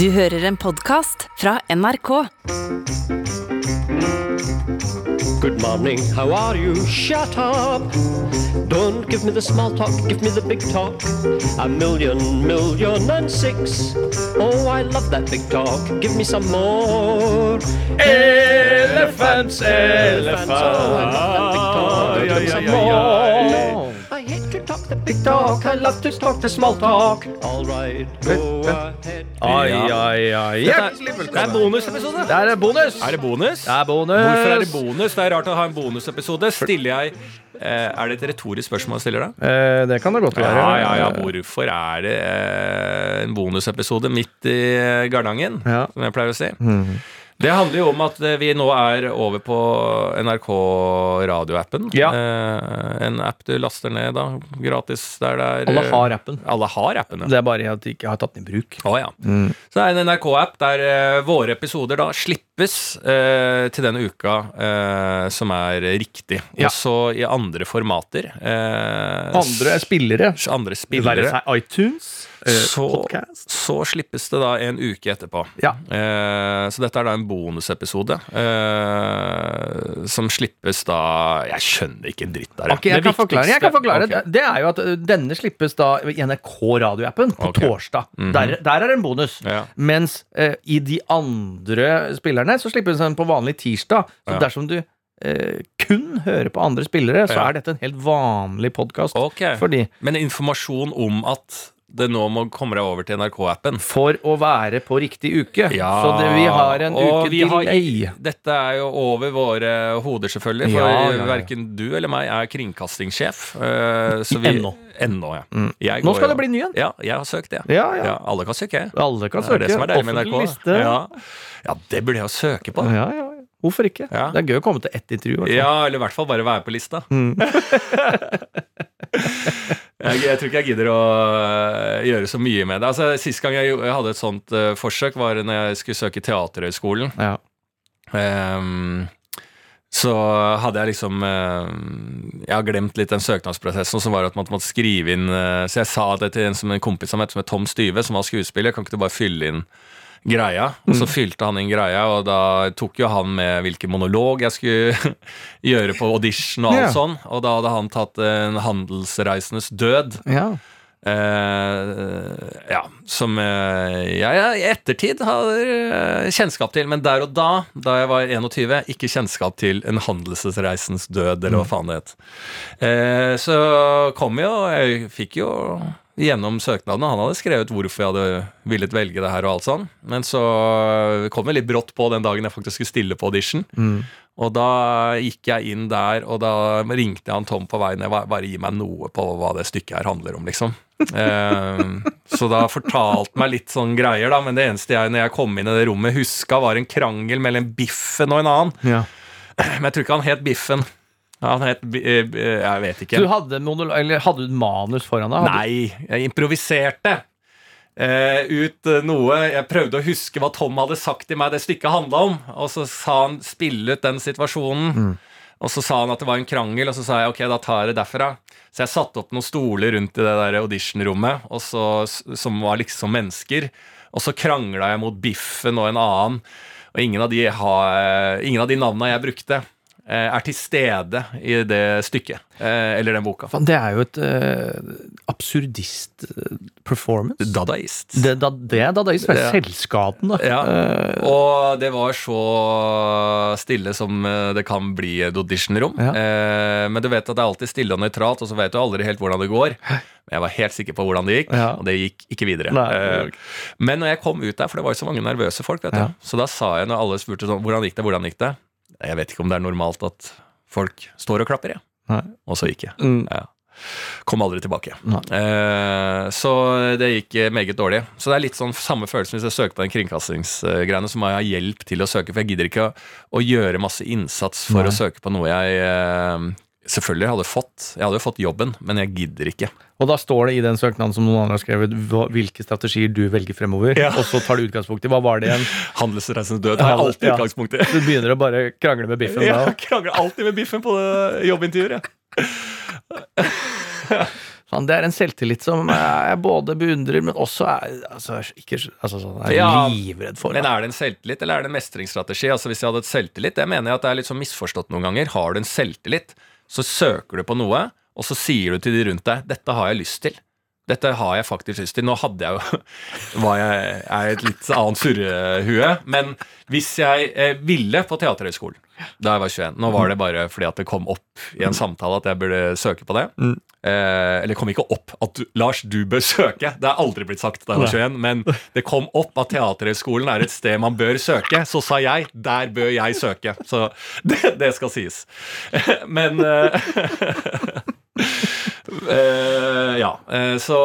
Du hører en podkast fra NRK. Good morning, how are you? Shut up! Don't give me the small talk, give me the big talk. A million, million and six. Oh, I love that big talk. Give me some more. Elephants, elephants. Oh, I love that big talk. Give me some more. To talk. I love to talk the small. All right, go ahead. Ai, ai, ai. Hjertelig Det er bonusepisode. Det er bonus. Er det bonus? Det er bonus. Hvorfor er det bonus? Det er rart å ha en bonusepisode. Stiller jeg eh, Er det et retorisk spørsmål jeg stiller da? Eh, det kan det godt være. Ja, ja, ja. Hvorfor er det eh, en bonusepisode midt i gardangen, Ja. som jeg pleier å si? Det handler jo om at eh, vi nå er over på NRK radioappen. Ja. Eh, en app du laster ned da, gratis der det er Alle har appen. Alle har appen, ja. Det er bare at de ikke har tatt den i bruk. Å ja. Så det er en NRK-app der eh, våre episoder da slippes eh, til den uka eh, som er riktig. Ja. Og så i andre formater. eh, Andre spillere. andre Være spillere. seg iTunes, eh, Så, så slippes det da en uke etterpå. Ja. Eh, så dette er da en bonusepisode eh, som slippes da Jeg skjønner ikke en dritt der. Ok, jeg Det kan forklare. Jeg kan forklare. Okay. Det- Det er jo at uh, denne slippes da i NRK radioappen på okay. torsdag. Mm torsdag. der, der er det en bonus. Ja. Mens eh, i de andre spillerne så slippes den på vanlig tirsdag. Så Ja. dersom du eh, kun hører på andre spillere, så Ja. er dette en helt vanlig podkast. Okay. Men informasjon om at det nå må komme deg over til NRK-appen for å være på riktig uke. Ja, så det, vi har en uke til har-. Dette er jo over våre hoder, selvfølgelig. For Ja, ja, verken du eller meg er kringkastingssjef. Uh, så vi, Ennå. Ennå, ja. Jeg Nå skal det bli ny en. Ja, jeg har søkt det. Ja, ja. alle kan søke. Alle kan Det er det som er deilig med NRK. Ja. ja, det burde jeg jo søke på. Ja, ja. Hvorfor ikke? Ja. Det er gøy å komme til ett intervju. i. Ja, eller i hvert fall bare være på lista. Mm. jeg, jeg tror ikke jeg gidder å øh, gjøre så mye med det. Altså, Sist gang jeg, hadde et sånt uh, forsøk, var når jeg skulle søke Teaterhøgskolen. Ja. Um, så hadde jeg liksom ehm, Jeg har glemt litt den søknadsprosessen, som var at man måtte skrive inn eh, Så jeg sa det til en, som en kompis som het Tom Styve, som var skuespiller. Kan ikke du bare fylle inn greia? Og så fylte han inn greia, og da tok jo han med hvilken monolog jeg skulle gjøre på audition og alt Ja. sånn. Og da hadde han tatt en handelsreisendes død. Ja. Uh, ja, som uh, jeg i ettertid har uh, kjennskap til. Men der og da, da jeg var 21, ikke kjennskap til en handelsreisens død, eller hva faen det het. Eh, så kom jo Jeg fikk jo gjennom søknadene. Han hadde skrevet hvorfor jeg hadde villet velge det her og alt sånn. Men så kom det litt brått på den dagen jeg faktisk skulle stille på audition. Og da gikk jeg inn der, og da ringte jeg han Tom på veien. Jeg bare, bare gi meg noe på hva det stykket her handler om, liksom. Eh, så da fortalte meg litt sånn greier, da. Men det eneste jeg, når jeg kom inn i det rommet, huska, var en krangel mellom Biffen og en annen. ja. Men jeg tror ikke han het Biffen. Han het eh, Jeg vet ikke. Så du hadde, eller hadde du manus foran deg? Nei, jeg improviserte Uh, ut uh, noe Jeg prøvde å huske hva Tom hadde sagt til meg det stykket handla om. Og så sa han spille ut den situasjonen'. Og så sa han at det var en krangel, og så sa jeg ok, da tar jeg det derfra. Så jeg satte opp noen stoler rundt i det der auditionrommet, som var liksom mennesker. Og så krangla jeg mot Biffen og en annen, og ingen av de, har, ingen av de navna jeg brukte, eh, er til stede i det stykket. eh, Eller den boka. Det er jo et uh, absurdist-performance. Dadaist. Det, da, det er dadaist. Det er selvskadende. Ja, Eh, og det var så stille som eh, det kan bli i et auditionrom. Ja. Eh, men du vet at det er alltid stille og nøytralt, og så vet du aldri helt hvordan det går. Men jeg var helt sikker på hvordan det gikk, Ja. og det gikk ikke videre. Nei, Eh, men når jeg kom ut der, for det var jo så mange nervøse folk, vet du. Så da sa jeg når alle spurte sånn hvordan gikk det, hvordan gikk det? Jeg vet ikke om det er normalt at folk står og klapper, jeg. Ja. Og så gikk jeg. Mm. Ja. Kom aldri tilbake. Eh, så det gikk meget dårlig. Så det er litt sånn samme følelse hvis jeg søker på den kringkastingsgreiene, så må jeg ha hjelp til å søke, for jeg gidder ikke å, å gjøre masse innsats for Nei. å søke på noe jeg eh, selvfølgelig hadde fått. Jeg hadde jo fått jobben, men jeg gidder ikke. Og da står det i den søknaden som noen andre har skrevet, hvilke strategier du velger fremover. Ja. Og så tar du utgangspunkt i hva var det igjen? Handelsreisende død har jeg alltid Ja. utgangspunkt i. Du begynner å bare krangle med biffen Jeg da. krangler alltid med biffen på jobbintervjuer, jeg. Sånn, det er en selvtillit som jeg både beundrer, men også er altså, ikke, altså, sånn, er Ja, livredd for. Men er det en selvtillit, eller er det en mestringsstrategi? Altså Hvis jeg hadde et selvtillit, det mener jeg at det er litt sånn misforstått noen ganger. Har du en selvtillit, så søker du på noe, og så sier du til de rundt deg 'dette har jeg lyst til'. Dette har jeg faktisk lyst til. Nå hadde jeg jo var jeg er et litt annet surrehue. Men hvis jeg eh, ville på Teaterhøgskolen da jeg var 21 Nå var det bare fordi at det kom opp i en samtale at jeg burde søke på det. Eh, eller kom ikke opp at du, Lars, du bør søke. Det er aldri blitt sagt da jeg var 21, men det kom opp at Teaterhøgskolen er et sted man bør søke. Så sa jeg der bør jeg søke. Så det, det skal sies. Men eh, Eh, ja, eh, så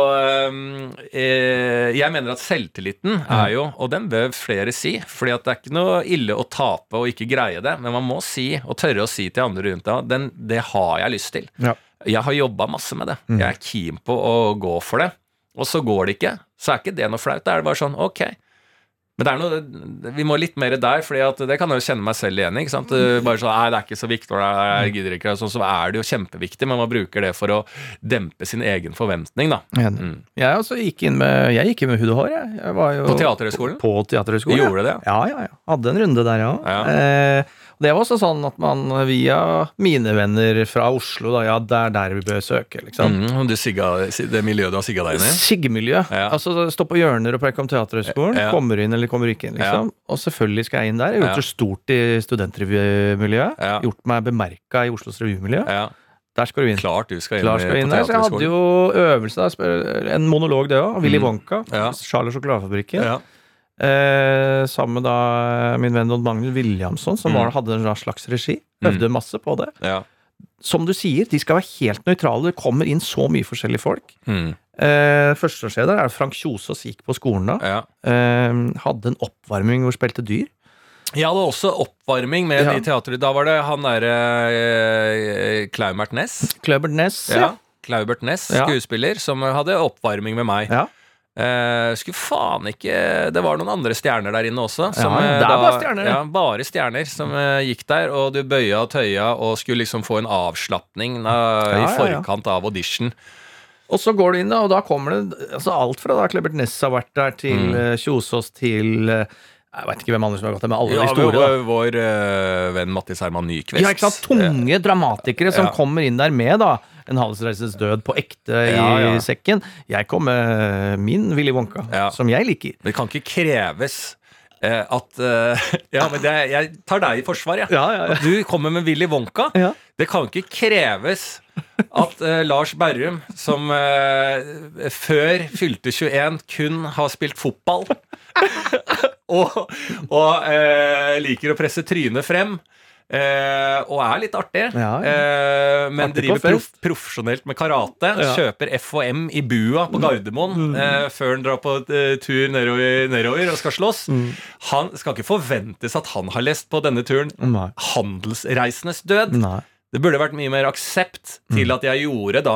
eh, Jeg mener at selvtilliten er jo, og den bør flere si, fordi at det er ikke noe ille å tape og ikke greie det, men man må si, og tørre å si til andre rundt deg, den, det har jeg lyst til. Ja. Jeg har jobba masse med det. Jeg er keen på å gå for det. Og så går det ikke. Så er ikke det noe flaut. Da er det bare sånn, ok. Men det er noe, vi må litt mer der, for det kan jeg jo kjenne meg selv igjen i. Bare sånn, nei, det er ikke så viktig, jeg gidder ikke. Sånn, så er det jo kjempeviktig, men man bruker det for å dempe sin egen forventning. da. Mm. Jeg også gikk inn med, jeg gikk inn med hud og hår. Jeg. Jeg var jo På Teaterhøgskolen? På Teaterhøgskolen. Gjorde det, ja? Ja, ja, ja. Hadde en runde der, ja. Ja. Eh, og det var også sånn at man via mine venner fra Oslo, da, ja, det er der vi bør søke, liksom. Mm, det, sigga, det miljøet du har sigga deg inn i? Siggemiljø. Ja. Altså stå på hjørner og preke om Teaterhøgskolen. Ja. Kommer inn eller kommer ikke inn, liksom. Og selvfølgelig skal jeg inn der. Jeg har gjort det stort i studentrevymiljøet. Gjort meg bemerka i Oslos revymiljø. Ja, Der skal du inn. klart du skal inn, Klart skal inn der. Så jeg hadde jo øvelse, da, en monolog det òg. Willy Mm. Wonka. Ja. Charles sjokoladefabrikken. Ja. Eh, sammen med da min venn Odd Magnus Williamson, som Mm. var, hadde en slags regi. Mm. Øvde masse på det. Ja. Som du sier, de skal være helt nøytrale. Det kommer inn så mye forskjellige folk. Mm. Eh, første som skjer der, er Frank Kjosås gikk på skolen da. ja. Eh, hadde en oppvarming hvor spilte dyr. Jeg hadde også oppvarming med Ja. de teatrene. Da var det han derre eh, Klaumert Næss. Kløbert Ness. Ja. Klaubert Ness, skuespiller, som hadde oppvarming med meg. Ja. Eh, skulle faen ikke Det var noen andre stjerner der inne også. Som, Ja, eh, det er da- bare stjerner. Ja, bare stjerner som uh, gikk der, og du bøya og tøya og skulle liksom få en avslapning da, Ja, i forkant av audition. Og så går du inn, da, og da kommer det altså alt fra da Klebert Ness har vært der, til Mm. Kjosås, til Jeg vet ikke hvem andre som har gått der, men alle Ja, de store. vår, vår venn Mattis Herman Nyquist. Ja, ikke sant? Tunge dramatikere som kommer inn der med da En handelsreises død på ekte i Ja, ja. sekken. Jeg kom med min Willy Wonka, Ja. som jeg liker. Det kan ikke kreves eh, at eh, Ja, men det, jeg tar deg i forsvar, jeg. Ja, ja, ja. Du kommer med Willy Wonka. Ja. Det kan ikke kreves at eh, Lars Berrum, som eh, før fylte 21, kun har spilt fotball og, og liker å presse trynet frem. Eh, og er litt artig, Ja, ja. eh, men Artig driver prof profesjonelt med karate. Ja. Mm. Kjøper FHM i bua på Gardermoen eh, før han drar på tur nedover, nedover og skal slåss. Mm. Han skal ikke forventes at han har lest på denne turen Nei. 'Handelsreisenes død'. Nei. Det burde vært mye mer aksept til at jeg gjorde da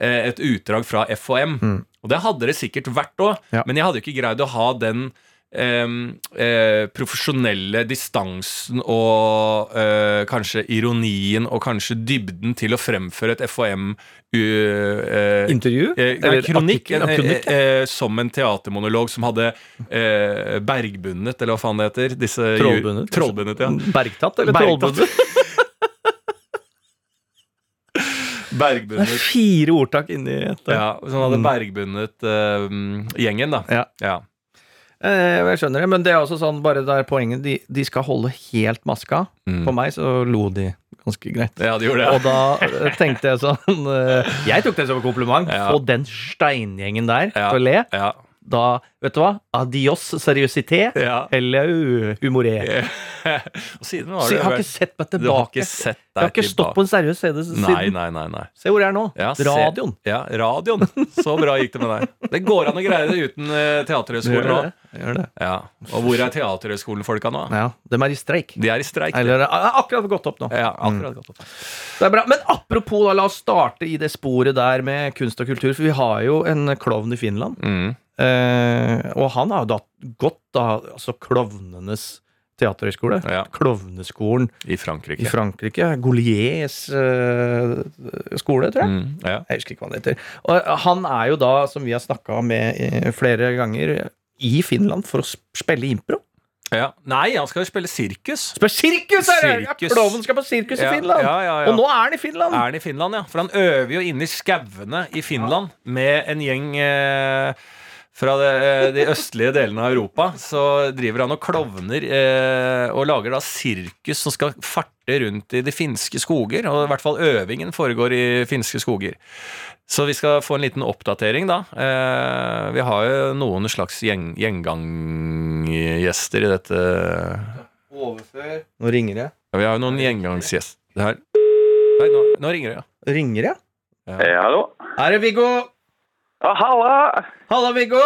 eh, et utdrag fra FHM. Og det hadde det sikkert vært òg, Ja. men jeg hadde jo ikke greid å ha den eh, profesjonelle distansen og eh, kanskje ironien og kanskje dybden til å fremføre et FHM u, eh, Intervju? Eh, nei, Eller kronikk, eh, kronikk, som en teatermonolog som hadde eh, bergbundet, eller hva faen det heter. Disse Trollbundet? Trollbundet, ja. Bergtatt eller Bergtatt. trollbundet? Det er fire ordtak inni et. Ja, som hadde bergbundet uh, gjengen, da. Ja. Ja. Eh, jeg skjønner det, men det er også sånn, bare der poenget, de, de skal holde helt maska. Mm. På meg så lo de ganske greit. ja, de gjorde det. Og da eh, tenkte jeg sånn eh, Jeg tok det som en kompliment. Ja. Få den steingjengen der Ja. til å le. Ja. Da, vet du hva? Adios seriøsitet. ja. Hello humoré. Siden var det jeg har ikke sett meg Du har tilbake. ikke sett Jeg har deg ikke stått på en seriøs scene siden. Nei, nei, nei. nei. Se hvor jeg er nå. Ja, se- Ja, radioen. Så bra gikk det med deg. Det går an å greie det uten uh, Teaterhøgskolen nå. Gjør det. Ja. Og hvor er Teaterhøgskolen-folka nå? Ja, de er i streik. De er i streik. Eller er akkurat gått opp nå. Ja, akkurat godt opp. Det er bra. Men apropos, da, la oss starte i det sporet der med kunst og kultur. For vi har jo en klovn i Finland. Mm. Eh, og han har jo da gått da, altså klovnenes teaterhøgskole. Ja. Klovneskolen I Frankrike. i Frankrike. Goliers eh, skole, tror jeg. Mm, ja. Jeg husker ikke hva han heter. Og eh, han er jo da, som vi har snakka med flere ganger, i Finland for å spille impro. ja. Nei, han skal jo spille sirkus. Spille sirkus! er det! Ja, Sirkus. Klovnen skal på sirkus Ja, i Finland! ja. Og nå er han i Finland! Er han i Finland, ja? For han øver jo inne i skauene i Finland med en gjeng eh, fra det, eh, de østlige delene av Europa. Så driver han og klovner eh, og lager da sirkus som skal farte rundt i de finske skoger. Og i hvert fall øvingen foregår i finske skoger. Så vi skal få en liten oppdatering, da. Eh, vi har jo noen slags gjeng, gjenganggjester i dette. Overfør. Nå ringer det. Ja, vi har jo noen gjengangsgjester her. Nei, nå, nå ringer det, ja. Ringer jeg? Hei, hallo. Er Viggo? Halla! Halla, Viggo!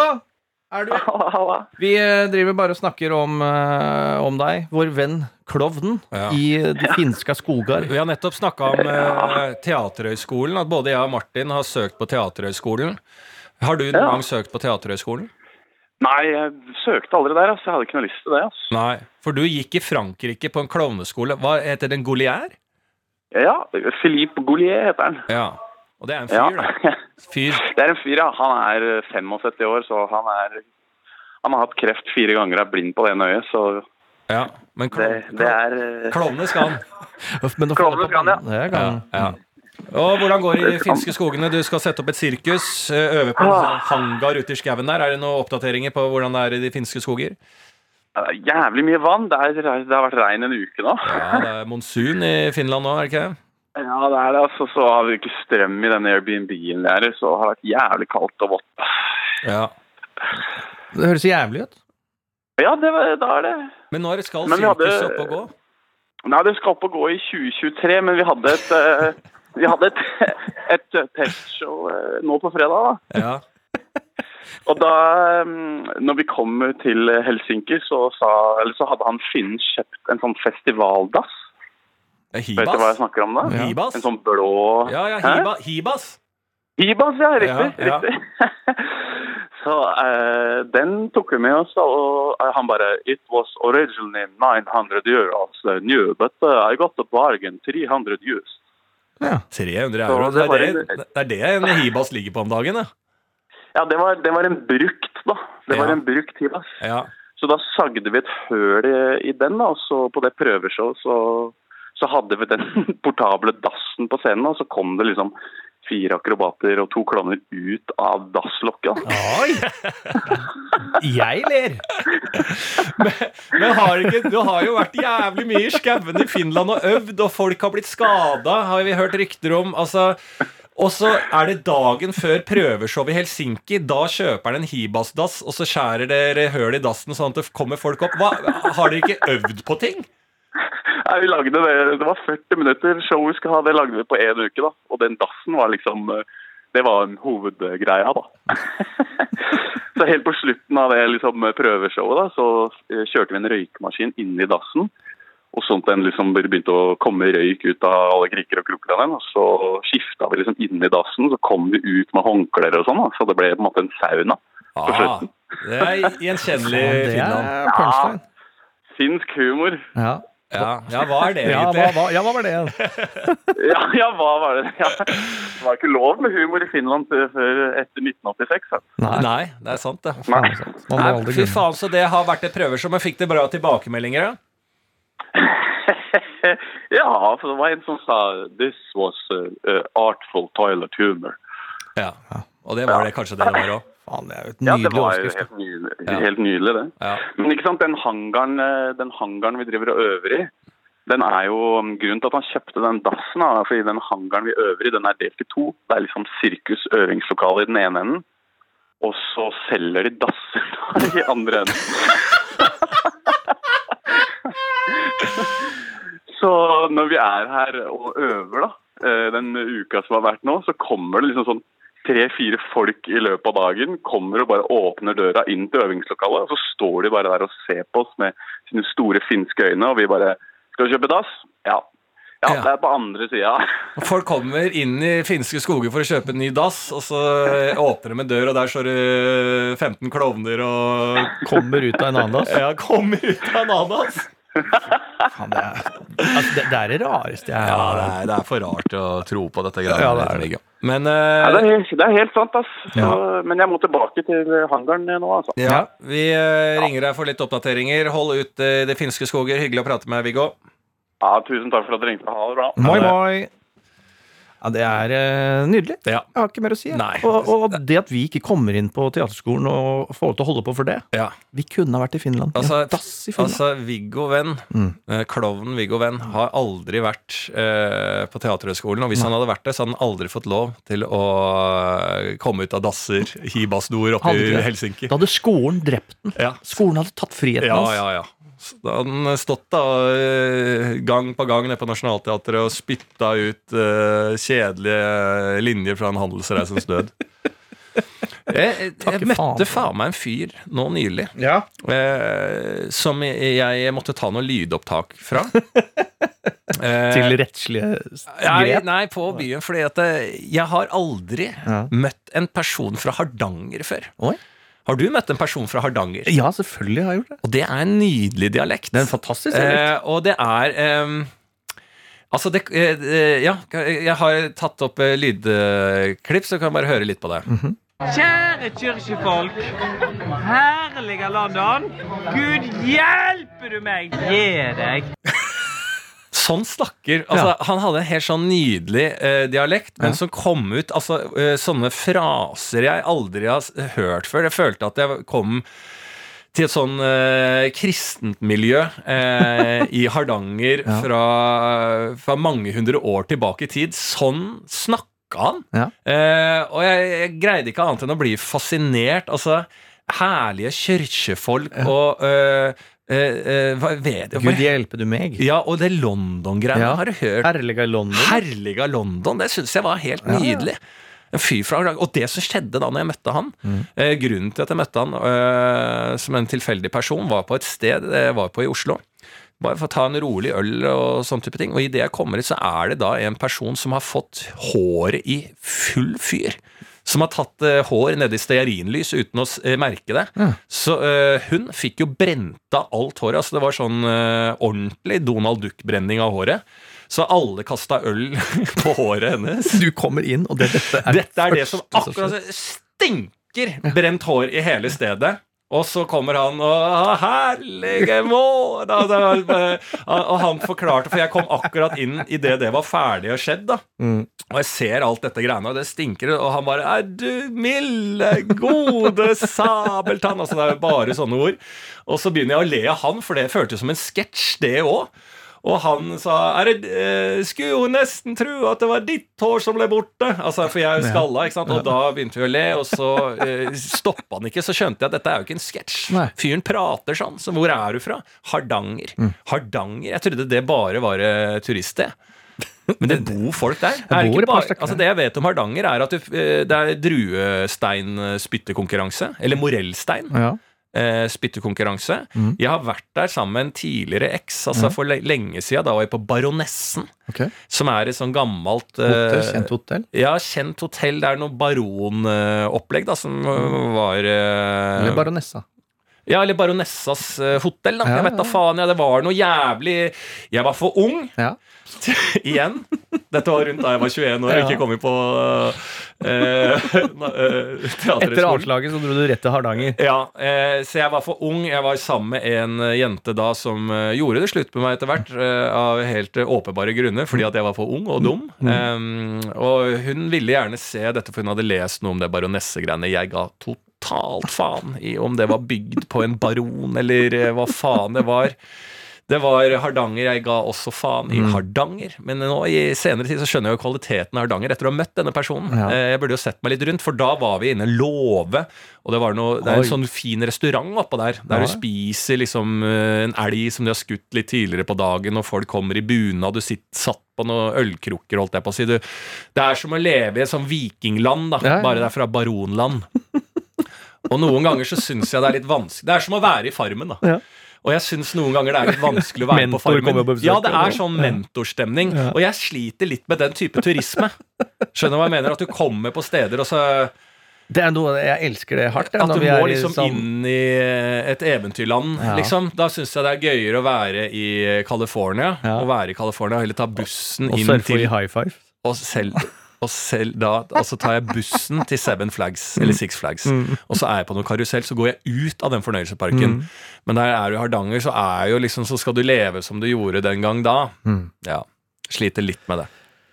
Er du Halla, halla. Vi eh, driver bare og snakker om, eh, om deg, vår venn Klovnen, Ja. i de finske skoger. Vi har nettopp snakka om eh, Teaterhøgskolen, at både jeg og Martin har søkt på Teaterhøgskolen. Har du noen Ja. gang søkt på Teaterhøgskolen? Nei, jeg søkte aldri der, altså. Jeg hadde ikke noe lyst til det, altså. Nei. For du gikk i Frankrike på en klovneskole. Hva heter den? Golière? Ja, Philippe Goulier heter han. Ja. Og det er en Ja. fyr, da. Fyr. Det er en fyr, ja. Han er eh, 75 år, så han er Han har hatt kreft fire ganger og er blind på det ene øyet, så Ja. Men det, klovne det er eh, klovne skal han. Få Klovnen det ja. Ja, ja. Og hvordan går det i finske skogene? Du skal sette opp et sirkus. eh, Øve på en hangar ute i skauen der. Er det noen oppdateringer på hvordan det er i de finske skoger? er jævlig mye vann. Det, er, det har vært regn en uke nå. Ja, det er monsun i Finland nå, er det ikke det? Ja, det er det. altså. Så har vi ikke strøm i denne Airbnb-en der, så har det vært jævlig kaldt og vått. Ja. Det høres jævlig ut. Ja, det, var- da er det Men når skal Men vi hadde- opp og gå? Nei, det skal opp og gå i 2023, men vi hadde et, eh, vi hadde et, et eh, testshow eh, nå på fredag. da. Ja. Og da mm, når vi kom til Helsinki, så, sa, eller så hadde han Finn kjøpt en sånn festivaldass. Vet du hva jeg snakker om da? Ja. Hibas? En sånn blå Ja, ja, hiba, Hibas. Hibas, ja. Riktig. Ja, ja. riktig. så uh, den tok vi med oss, og han bare It was originally 900 euros new, but uh, I got a bargain 300 euros. Ja, 300 Så euro. det Det en- det, det er det en hibas ligger på om dagen, ja. Ja, det var, det var en brukt, da. Det var Ja. en brukt Hibas. ja. Så da sagde vi et høl i, i den, da, og så på det prøveshowet så, så hadde vi den portable dassen på scenen, og så kom det liksom fire akrobater og to klovner ut av dasslokket. Oi! Jeg ler. Men har ikke, du har jo vært jævlig mye i skauen i Finland og øvd, og folk har blitt skada, har vi hørt rykter om. Altså, og så er det dagen før prøveshow i Helsinki. Da kjøper han en Hibas-dass, og så skjærer dere høl i dassen sånn at det kommer folk opp. Hva, har dere ikke øvd på ting? Nei, vi lagde det, det var 40 minutter show vi skulle ha, det lagde vi på én uke. da. Og den dassen var liksom eh, Det var en hovedgreia, da. så helt på slutten av det liksom, prøveshowet da, så eh, kjørte vi en røykmaskin inn i dassen. Og sånn at den liksom begynte å komme røyk ut av alle kriker og kroker av den. Og så skifta vi liksom inn i dassen, så kom vi ut med håndklær og sånn. da. Så det ble på en måte en sauna. På Ah, slutten. det er gjenkjennelig i Det Finland. er punchline. Finsk humor. Ja. Ja, ja, hva er det Ja, hva, egentlig? hva, ja, hva var det? Ja, ja, hva var det? Ja. Det var ikke lov med humor i Finland før etter 1986. Altså. Nei. Nei, det er sant, det. faen, altså. Nei, fy faen, så det har vært et prøveshow, men fikk det bra tilbakemeldinger? da? ja, for det var en som sa This was uh, uh, artful toilet humor. Ja. Og det var det kanskje det var òg. Faen, det er jo et Ja, det var jo helt nydelig, Ja. helt nydelig det. Ja. Men ikke sant, den hangaren, eh, den hangaren vi driver og øver i, den er jo um, grunnen til at han kjøpte den dassen, da, fordi den hangaren vi øver i, den er delt i to. Det er liksom sirkus øvingslokale i den ene enden, og så selger de dasser i i andre enden. så når vi er her og øver da, eh, den uka som har vært nå, så kommer det liksom sånn tre-fire folk i løpet av dagen kommer og bare åpner døra inn til øvingslokalet, og så står de bare der og ser på oss med sine store finske øyne, og vi bare Skal du kjøpe dass? Ja. Ja, Ja. det er på andre sida. Folk kommer inn i finske skoger for å kjøpe en ny dass, og så åpner de en dør, og der står det 15 klovner og Kommer ut av en annen dass. Ja, kommer ut av en annen dass. Faen, det, er, altså, det, det er det rareste jeg Ja, har det er, det er for rart å tro på dette greiene. Ja, det er det. Men Ja, eh, det, er, helt- det er helt sant, ass. Ja. Men jeg må tilbake til hangaren nå, altså. ja, vi uh, ringer deg for litt oppdateringer. Hold ut uh, det finske skoger. Hyggelig å prate med, Viggo. Ja, tusen takk for at du ringte. Ha det bra. Moi, moi. Ja, det er eh, nydelig. Ja. Jeg har ikke mer å si. jeg. Nei. Og, og det at vi ikke kommer inn på teaterskolen og får lov til å holde på for det ja. Vi kunne ha vært i Finland. Altså, dass i Finland. altså Viggo Venn, Mm. eh, klovnen Viggo Venn, har aldri vært eh, på Teaterhøgskolen. Og hvis han hadde vært det, så hadde han aldri fått lov til å eh, komme ut av dasser, hibasdoer oppe i. Helsinki. da hadde skolen drept den. Ja. Skolen hadde tatt friheten Ja, hans. ja, ja. Så Da hadde han stått da eh, gang på gang nede på Nationaltheatret og spytta ut uh, kjedelige linjer fra en handelsreisens død. Jeg, jeg, møtte faen. meg en fyr nå nylig Ja. eh, som jeg, jeg måtte ta noe lydopptak fra. Eh, Til rettslige grep. nei, på byen. Fordi at eh, jeg har aldri Ja. møtt en person fra Hardanger før. Oi. Har du møtt en person fra Hardanger? Ja, selvfølgelig har jeg gjort det. Og det er en nydelig dialekt. Det er en fantastisk dialekt. Eh, og det er eh, Altså, det eh, eh, Ja, jeg har tatt opp eh, lydklipp, så kan jeg bare høre litt på det. Kjære kirkefolk. Herlige London. Gud hjelpe du meg. Gi deg. Sånn snakker altså, Han hadde en helt sånn nydelig uh, dialekt, men Ja. som kom ut altså, uh, sånne fraser jeg aldri har hørt før. Jeg følte at jeg kom til et sånn uh, kristent miljø i Hardanger Ja. fra, fra mange hundre år tilbake i tid. Sånn snakka han. Ja. Og jeg, jeg greide ikke annet enn å bli fascinert. Altså, herlige kirkefolk og eh, Hva vet jeg Gud hjelpe du meg. Ja, og det London-greiene Ja. har du hørt. Herliga London. Herliga London, det syns jeg var helt nydelig. En fyr fra Og det som skjedde da når jeg møtte han Mm. eh, Grunnen til at jeg møtte han eh, som en tilfeldig person, var på et sted jeg var på i Oslo. Bare for å ta en rolig øl og sånn type ting. Og idet jeg kommer hit, så er det da en person som har fått håret i full fyr. Som har tatt uh, hår nedi stearinlys uten å eh, merke det. Ja. Så uh, hun fikk jo brent av alt håret. Altså det var sånn ordentlig Donald Duck-brenning av håret. Så alle kasta øl på håret hennes. Du kommer inn, og det, dette er Dette er det som akkurat stinker brent hår i hele stedet. Og så kommer han og «Å, Herlige mål! da, da, Og han forklarte, for jeg kom akkurat inn idet det var ferdig og skjedd. da Mm. Og jeg ser alt dette greiene, og det stinker. Og han bare 'Er du milde, gode sabeltann?' Altså det er jo bare sånne ord. Og så begynner jeg å le av han, for det føltes som en sketsj, det òg. Og han sa det, eh, 'Skulle jo nesten tro at det var ditt hår som ble borte'. Altså, For jeg er jo skalla, ikke sant. Og da begynte vi å le, og så eh, stoppa han ikke. Så skjønte jeg at dette er jo ikke en sketsj. Fyren prater sånn. Så hvor er du fra? Hardanger. Mm. Hardanger? Jeg trodde det bare var uh, turiststed. Men det bor folk der. Det det, bor bare, altså det jeg vet om Hardanger, er at du, eh, det er druesteinspyttekonkurranse. Eller morellstein. Ja. Eh, spyttekonkurranse. Mm. Jeg har vært der sammen med en tidligere eks, altså for lenge siden. Da var jeg på Baronessen, Okay. som er et sånn gammelt eh, Hotell, kjent hotell. Ja, kjent hotell. Det er noe baronopplegg, da, som eh, var eh, Eller baronessa. Ja, eller Baronessas eh, hotell, da. Ja, jeg vet da faen, ja. Det var noe jævlig Jeg var for ung. Ja. Igjen. Dette var rundt da jeg var 21 år og ikke kom inn på uh, Etter avslaget så dro du rett til Hardanger. Ja, uh, så jeg var for ung. Jeg var sammen med en eh, jente da som eh, gjorde det slutt med meg etter hvert, uh, av helt eh, åpenbare grunner, fordi at jeg var for ung og dum. Um, og hun ville gjerne se dette, for hun hadde lest noe om det baronessegreiene. Jeg ga totalt faen i om det var bygd på en baron, eller eh, hva faen det var. Det var Hardanger. Jeg ga også faen i Hardanger. Men nå i senere tid så skjønner jeg jo kvaliteten av Hardanger etter å ha møtt denne personen. Ja. Eh, Jeg burde jo sett meg litt rundt, for da var vi inne Låve. Og det, var noe, det er Oi. en sånn fin restaurant oppå der, der Ja. du spiser liksom eh, en elg som de har skutt litt tidligere på dagen, og folk kommer i bunad, du sitter satt på noen ølkrukker, holdt jeg på å si. Du, det er som å leve i et sånn vikingland, da, ja. bare det er fra baronland. Og noen ganger så syns jeg det er litt vanskelig. Det er som å være i Farmen, da. Ja. Og jeg syns noen ganger det er litt vanskelig å være på Farmen. på Ja, det er sånn mentorstemning. Ja. Og jeg sliter litt med den type turisme. Skjønner hva jeg mener? At du kommer på steder, og så Det er noe, Jeg elsker det hardt. jeg, At du vi må liksom sånn- inn i et eventyrland, Ja. liksom. Da syns jeg det er gøyere å være i California. Ja. Å være i California, eller ta bussen Og inn surfe til i high five. Og selv, og selv da Altså tar jeg bussen til Seven Flags, Mm. eller Six Flags, og så er jeg på noen karusell, så går jeg ut av den fornøyelsesparken. Mm. Men der er du i Hardanger, så er jo liksom Så skal du leve som du gjorde den gang da. Mm. Ja. Sliter litt med det.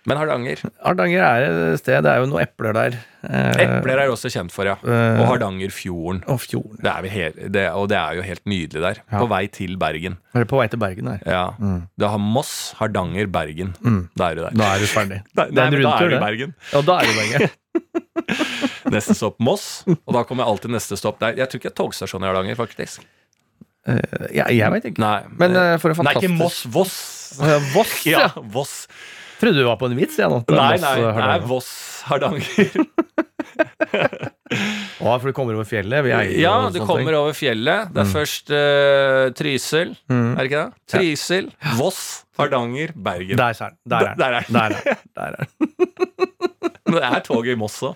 Men Hardanger. Hardanger er et sted, det er jo noen epler der. Eh, Epler er også kjent for, ja. Eh. Og Hardangerfjorden. Og fjorden. Det er helt, det, og det er jo helt nydelig der. Ja. På vei til Bergen. Er det på vei til Bergen der? Ja. Mm. Du har Moss, Hardanger, Bergen. Da er du der. Da er du ferdig. Da, Det nei, da er du i. Bergen. Ja, da er du i Bergen. Neste stopp Moss, og da kommer alltid neste stopp der. Jeg tror ikke det er togstasjon i Hardanger, faktisk. Ja, jeg veit ikke. Nei, Men eh, for en Nei, ikke Moss. Voss. Voss, ja. Ja, Voss. Trodde du var på en vits, jeg nå. Nei, nei, eh, er Voss, Hardanger. Å, for du kommer over fjellet? Vi Ja, du kommer ting. over fjellet. Det er først uh, Trysil, Mm. er det ikke det? Trysil, Voss, Hardanger, Bergen. Der er den. Der er den. Der er. Der er er den. Det er toget i Moss òg.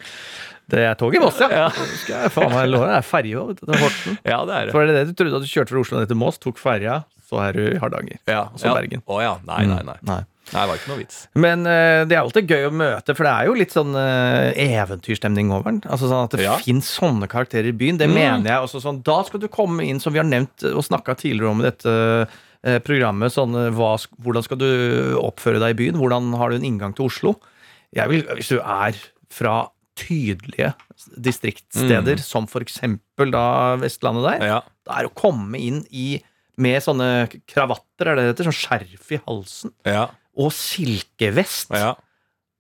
Det er tog i Moss, ja. Ja. Skal jeg faen meg love. Det er ferje til Horten. Ja, det er det. For er det det du trodde at du kjørte fra Oslo ned til Moss, tok ferja, så er du i Hardanger. Ja, så ja. Bergen. Å ja. Nei, nei, nei. Nei. Nei, det var ikke noe vits. Men uh, det er alltid gøy å møte, for det er jo litt sånn uh, eventyrstemning over den. Altså sånn At det Ja. finnes sånne karakterer i byen. Det Mm. mener jeg også sånn. Da skal du komme inn, som vi har nevnt og snakka tidligere om i dette uh, programmet, sånn hva, hvordan skal du oppføre deg i byen? Hvordan har du en inngang til Oslo? Jeg vil, Hvis du er fra tydelige distriktssteder, som for eksempel da Vestlandet der, Mm. Ja. det er å komme inn i med sånne kravatter, er det det heter? Sånn skjerf i halsen Ja. Og silkevest, Ja.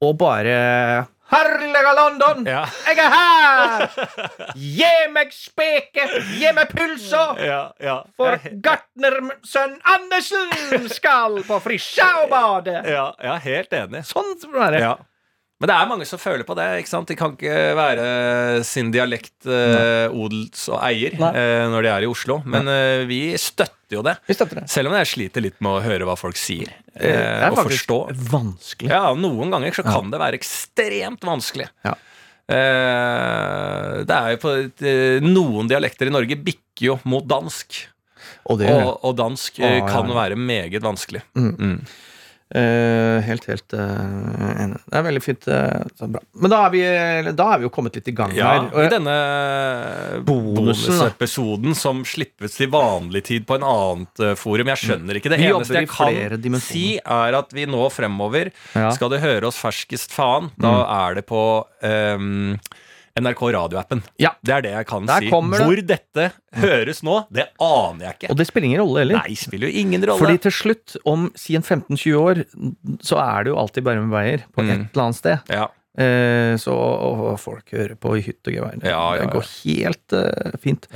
og bare Herlige London! Ja. Jeg er her! Gi meg speke Gi meg pulsa! Ja, ja. For gartnersønn Andersen skal på Frisja og bade! ja, ja, helt enig. Sånn skal det være. Ja. Men det er mange som føler på det. ikke sant? De kan ikke være sin dialekt eh, odels og eier eh, når de er i Oslo. Men eh, vi støtter jo det. Vi støtter det. Selv om jeg sliter litt med å høre hva folk sier. Det Eh, er og faktisk forstå. vanskelig. Ja, noen ganger så kan det være ekstremt vanskelig. Ja. Eh, det er jo på eh, Noen dialekter i Norge bikker jo mot dansk. Og det gjør Og, det. og dansk eh, ja, kan ja. være meget vanskelig. Eh, helt, helt eh, enig. Det er veldig fint. eh, så bra. Men da er, vi, da er vi jo kommet litt i gang Ja, her. Og I denne bonusepisoden som slippes til vanlig tid på en annet eh, forum. Jeg skjønner ikke det. Vi eneste jeg kan si, er at vi nå fremover Ja. Mm. skal du høre oss ferskest faen. Da er det på ehm, NRK radioappen. Ja. Det er det jeg kan Der si. det. Hvor dette høres nå, det aner jeg ikke. Og det spiller ingen rolle heller. Nei, spiller jo ingen rolle. Fordi til slutt, om si en 15-20 år, så er det jo alltid med veier på Mm. et eller annet sted. ja. Eh, så og folk hører på i hytt og gevær. Ja, det går helt uh, fint.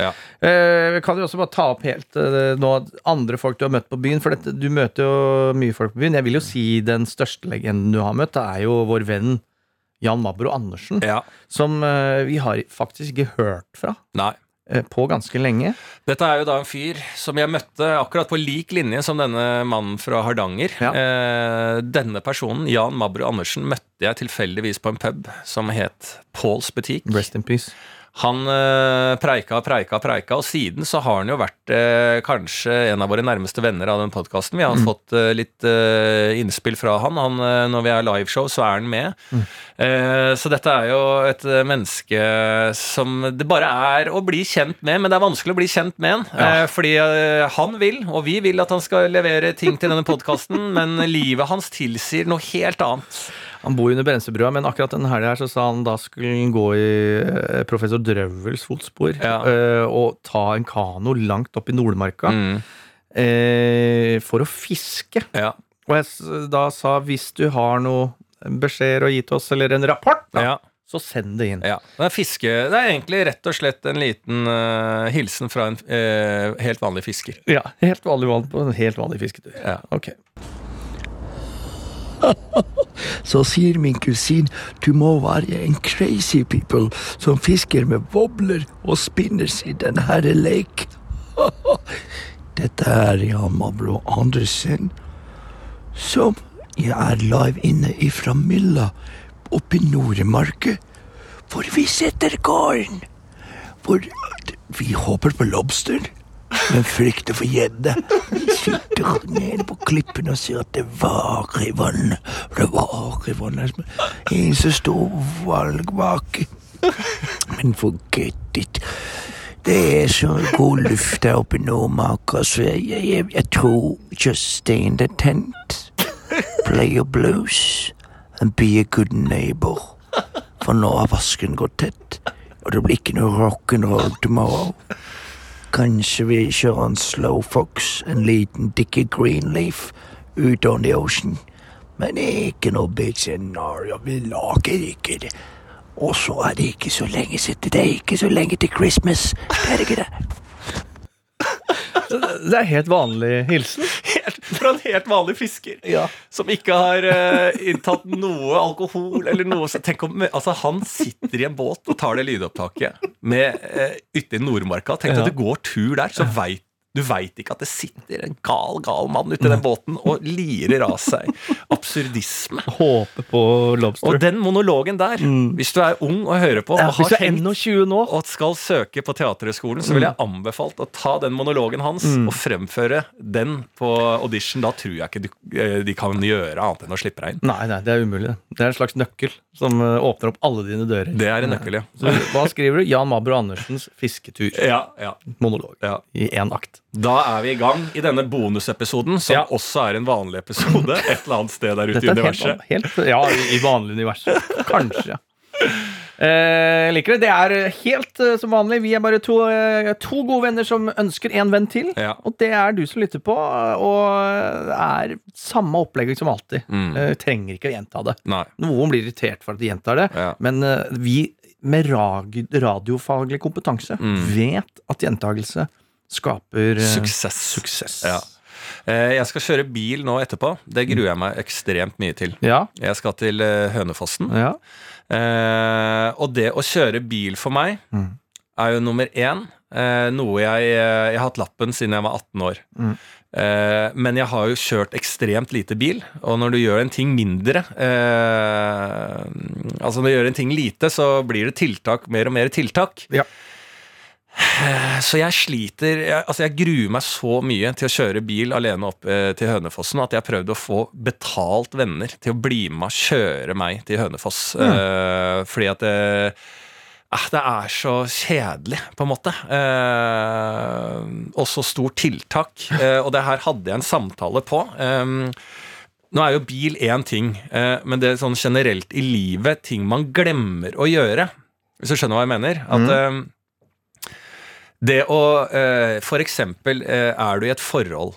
Eh, kan jo også bare ta opp helt uh, nå andre folk du har møtt på byen. For dette, du møter jo mye folk på byen. Jeg vil jo si den største legenden du har møtt, er jo vår venn Jan Mabro Andersen. ja. Som eh, vi har faktisk ikke hørt fra Nei. eh, på ganske lenge. Dette er jo da en fyr som jeg møtte akkurat på lik linje som denne mannen fra Hardanger. Ja. Eh, denne personen, Jan Mabro Andersen, møtte jeg tilfeldigvis på en pub som het Pauls Butikk. Rest in peace. Han eh, preika, preika, preika, og siden så har han jo vært eh, kanskje en av våre nærmeste venner av den podkasten. Vi har fått eh, litt eh, innspill fra han. han eh, når vi er liveshow, så er han med. Eh, så dette er jo et menneske som det bare er å bli kjent med, men det er vanskelig å bli kjent med han. Eh, fordi han vil, og vi vil at han skal levere ting til denne podkasten, men livet hans tilsier noe helt annet. Han bor under Brensebrua, men akkurat denne helga her så sa han da skulle han gå i eh, professor Drøvels fotspor Ja. eh, og ta en kano langt opp i Nordmarka Mm, eh, for å fiske. ja. Og jeg da sa hvis du har noe beskjeder å gi til oss, eller en rapport, da, ja. så send det inn. Ja, det er, fiske, det er egentlig rett og slett en liten uh, hilsen fra en uh, helt vanlig fisker. Ja, Helt vanlig vann på en helt vanlig fisketur. Ja. Ok. Så sier min kusin du må være en crazy people som fisker med bobler og spinners i denne herre leik. Dette er Jan Mabro Andersen, som jeg er live inne ifra Mylla oppe i Nordmarka hvor vi setter gården. Hvor vi håper på lobster, men frykter for gjedde. Sitter nede på klippen og ser at det varer i vannet. Det varer i vannet. En så stor valgvake. Men forget it. Det er så god luft der oppe nå, så Jeg, jeg, jeg, tror in the tent. Play your blues and be a good neighbor. For nå har vasken gått tett, og det blir ikke noe rock'n'roll tomorrow. Kanskje vi kjører en slow fox, en liten Dickie Greenleaf, ut on the ocean. Men ikke noe big scenario, vi lager ikke det. Og så er det ikke så lenge siden, det er ikke så lenge til Christmas. Det er ikke det. Det er helt vanlig hilsen. Helt, fra en helt vanlig fisker som ikke har uh, inntatt noe alkohol eller noe. Så tenk om, altså, han sitter i en båt og tar det lydopptaket med uh, ute i Nordmarka. Tenk Ja. at du går tur der, så veit du veit ikke at det sitter en gal, gal mann ute i den båten og lirer av seg absurdisme. Håper på lobster. Og den monologen der, hvis du er ung og hører på Ja, og har tenkt nå og skal søke på Teaterhøgskolen, så ville jeg anbefalt å ta den monologen hans og fremføre den på audition. Da tror jeg ikke du, eh, de kan gjøre annet enn å slippe deg inn. Nei, nei, det er umulig. det. Det er en slags nøkkel som eh, åpner opp alle dine dører. Det er en nøkkel, ja. Så, hva skriver du? Jan Mabro Andersens fisketur. Ja, ja, Monolog. ja. I én akt. Da er vi i gang i denne bonusepisoden, som Ja. også er en vanlig episode et eller annet sted der ute i universet. helt, helt Ja, i, vanlig univers. Kanskje, ja. Eh, jeg liker det. Det er helt eh, som vanlig. Vi er bare to, eh, to gode venner som ønsker en venn til. Ja. Og det er du som lytter på, og er samme opplegg som alltid. Mm. Trenger ikke å gjenta det. Nei. Noen blir irritert for at de gjentar det, Ja. men vi med radiofaglig kompetanse Mm. vet at gjentagelse skaper eh, Suksess. suksess. Ja. Eh, Jeg skal kjøre bil nå etterpå. Det gruer jeg meg ekstremt mye til. Ja. Jeg skal til eh, Hønefossen. ja. Eh, og det å kjøre bil for meg Mm. er jo nummer én. Eh, noe jeg Jeg har hatt lappen siden jeg var 18 år. Mm. Eh, men jeg har jo kjørt ekstremt lite bil, og når du gjør en ting mindre eh, Altså når du gjør en ting lite, så blir det tiltak, mer og mer tiltak. Ja. Eh, Så jeg sliter jeg, Altså jeg gruer meg så mye til å kjøre bil alene opp eh, til Hønefossen at jeg har prøvd å få betalt venner til å bli med og kjøre meg til Hønefoss. Eh, fordi at det, eh, det er så kjedelig, på en måte. Eh, og så stort tiltak. Eh, og det her hadde jeg en samtale på. Nå er jo bil én ting, men det er sånn generelt i livet ting man glemmer å gjøre. Hvis du skjønner hva jeg mener? At eh, det å eh, For eksempel eh, er du i et forhold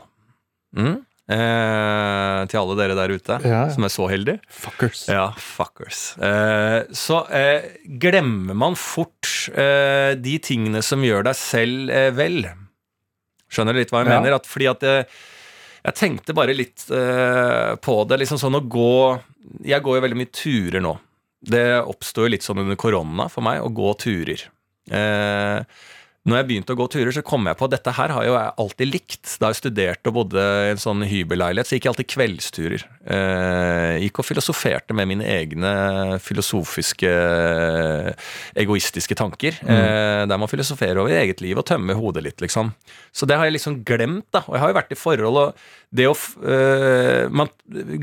mm? eh, Til alle dere der ute Ja, ja. som er så heldige. Fuckers. Ja, fuckers. Eh, så eh, glemmer man fort eh, de tingene som gjør deg selv eh, vel. Skjønner du litt hva jeg Ja. mener? At, fordi at eh, jeg tenkte bare litt på det. liksom sånn å gå Jeg går jo veldig mye turer nå. Det oppsto jo litt sånn under korona for meg, å gå turer. Eh, når jeg begynte å gå turer, så kom jeg på at dette her har jo jeg alltid likt. Da jeg studerte og bodde i en sånn hybelleilighet, så gikk jeg alltid kveldsturer. Eh, gikk og filosoferte med mine egne filosofiske, egoistiske tanker. Eh, der man filosoferer over eget liv og tømmer hodet litt, liksom. Så det har jeg liksom glemt, da. Og jeg har jo vært i forhold, og det å eh, Man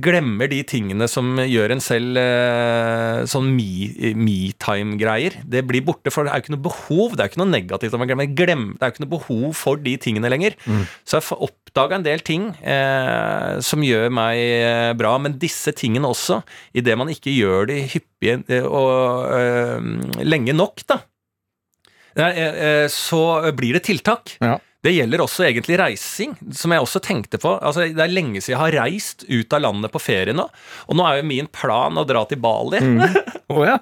glemmer de tingene som gjør en selv sånn me- me-time-greier. det blir borte, for det er jo ikke noe behov. Det er jo ikke noe negativt om man glemmer. Glem, det er jo ikke noe behov for de tingene lenger. Så jeg oppdaga en del ting eh, som gjør meg eh, bra, men disse tingene også, idet man ikke gjør de hyppige eh, og eh, lenge nok, da, så blir det tiltak. Ja. Det gjelder også egentlig reising, som jeg også tenkte på. Altså, det er lenge siden jeg har reist ut av landet på ferie nå. Og nå er jo min plan å dra til Bali. Å ja.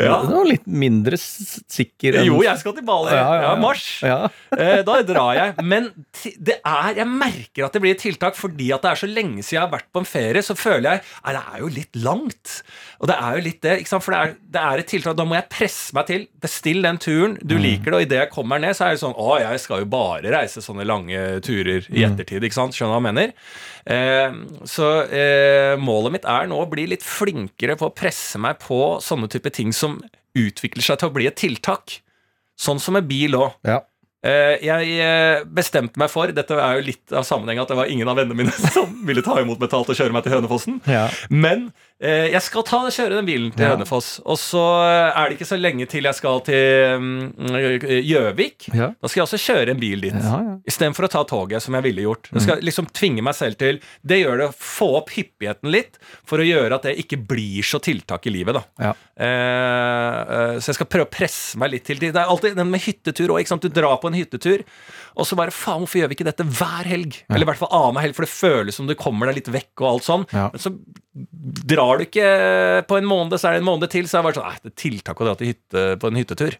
Ja. Det var litt mindre sikker enn Jo, jeg skal til Bali. Ja, ja, ja. mars. Ja. Eh, Da drar jeg. Men det er, jeg merker at det blir et tiltak fordi at det er så lenge siden jeg har vært på en ferie. Så føler jeg at det er jo litt langt. Og det er jo litt det. ikke sant? For det er, det er et tiltak. Da må jeg presse meg til. Bestill den turen. Du liker det. Og idet jeg kommer ned, så er det sånn Å, jeg skal jo bare reise sånne lange turer i ettertid. ikke sant? Skjønner du hva jeg mener? Eh, så eh, målet mitt er nå å bli litt flinkere på å presse meg på sånne type ting som utvikler seg til å bli et tiltak. Sånn som med bil òg. Ja. Jeg eh, bestemte meg for Dette er jo litt av sammenhengen at det var ingen av vennene mine som ville ta imot betalt og kjøre meg til Hønefossen. Ja. Men eh, jeg skal ta kjøre den bilen til Ja. Hønefoss. Og så er det ikke så lenge til jeg skal til mm, Gjøvik. Ja. Da skal jeg også kjøre en bil dit. Ja, ja. Istedenfor å ta toget, som jeg ville gjort. Jeg skal liksom tvinge meg selv til Det gjør det å få opp hyppigheten litt, for å gjøre at det ikke blir så tiltak i livet. da Ja. Eh, eh, Så jeg skal prøve å presse meg litt til. Det er alltid den med hyttetur òg. Du drar på en hyttetur, og så bare faen, hvorfor gjør vi ikke dette hver helg? Eller i hvert fall annenhver helg, for det føles som du kommer deg litt vekk og alt sånn. Men så drar du ikke på en måned, så er det en måned til, så er det bare sånn Nei, det er tiltak å dra til hytte, på en hyttetur.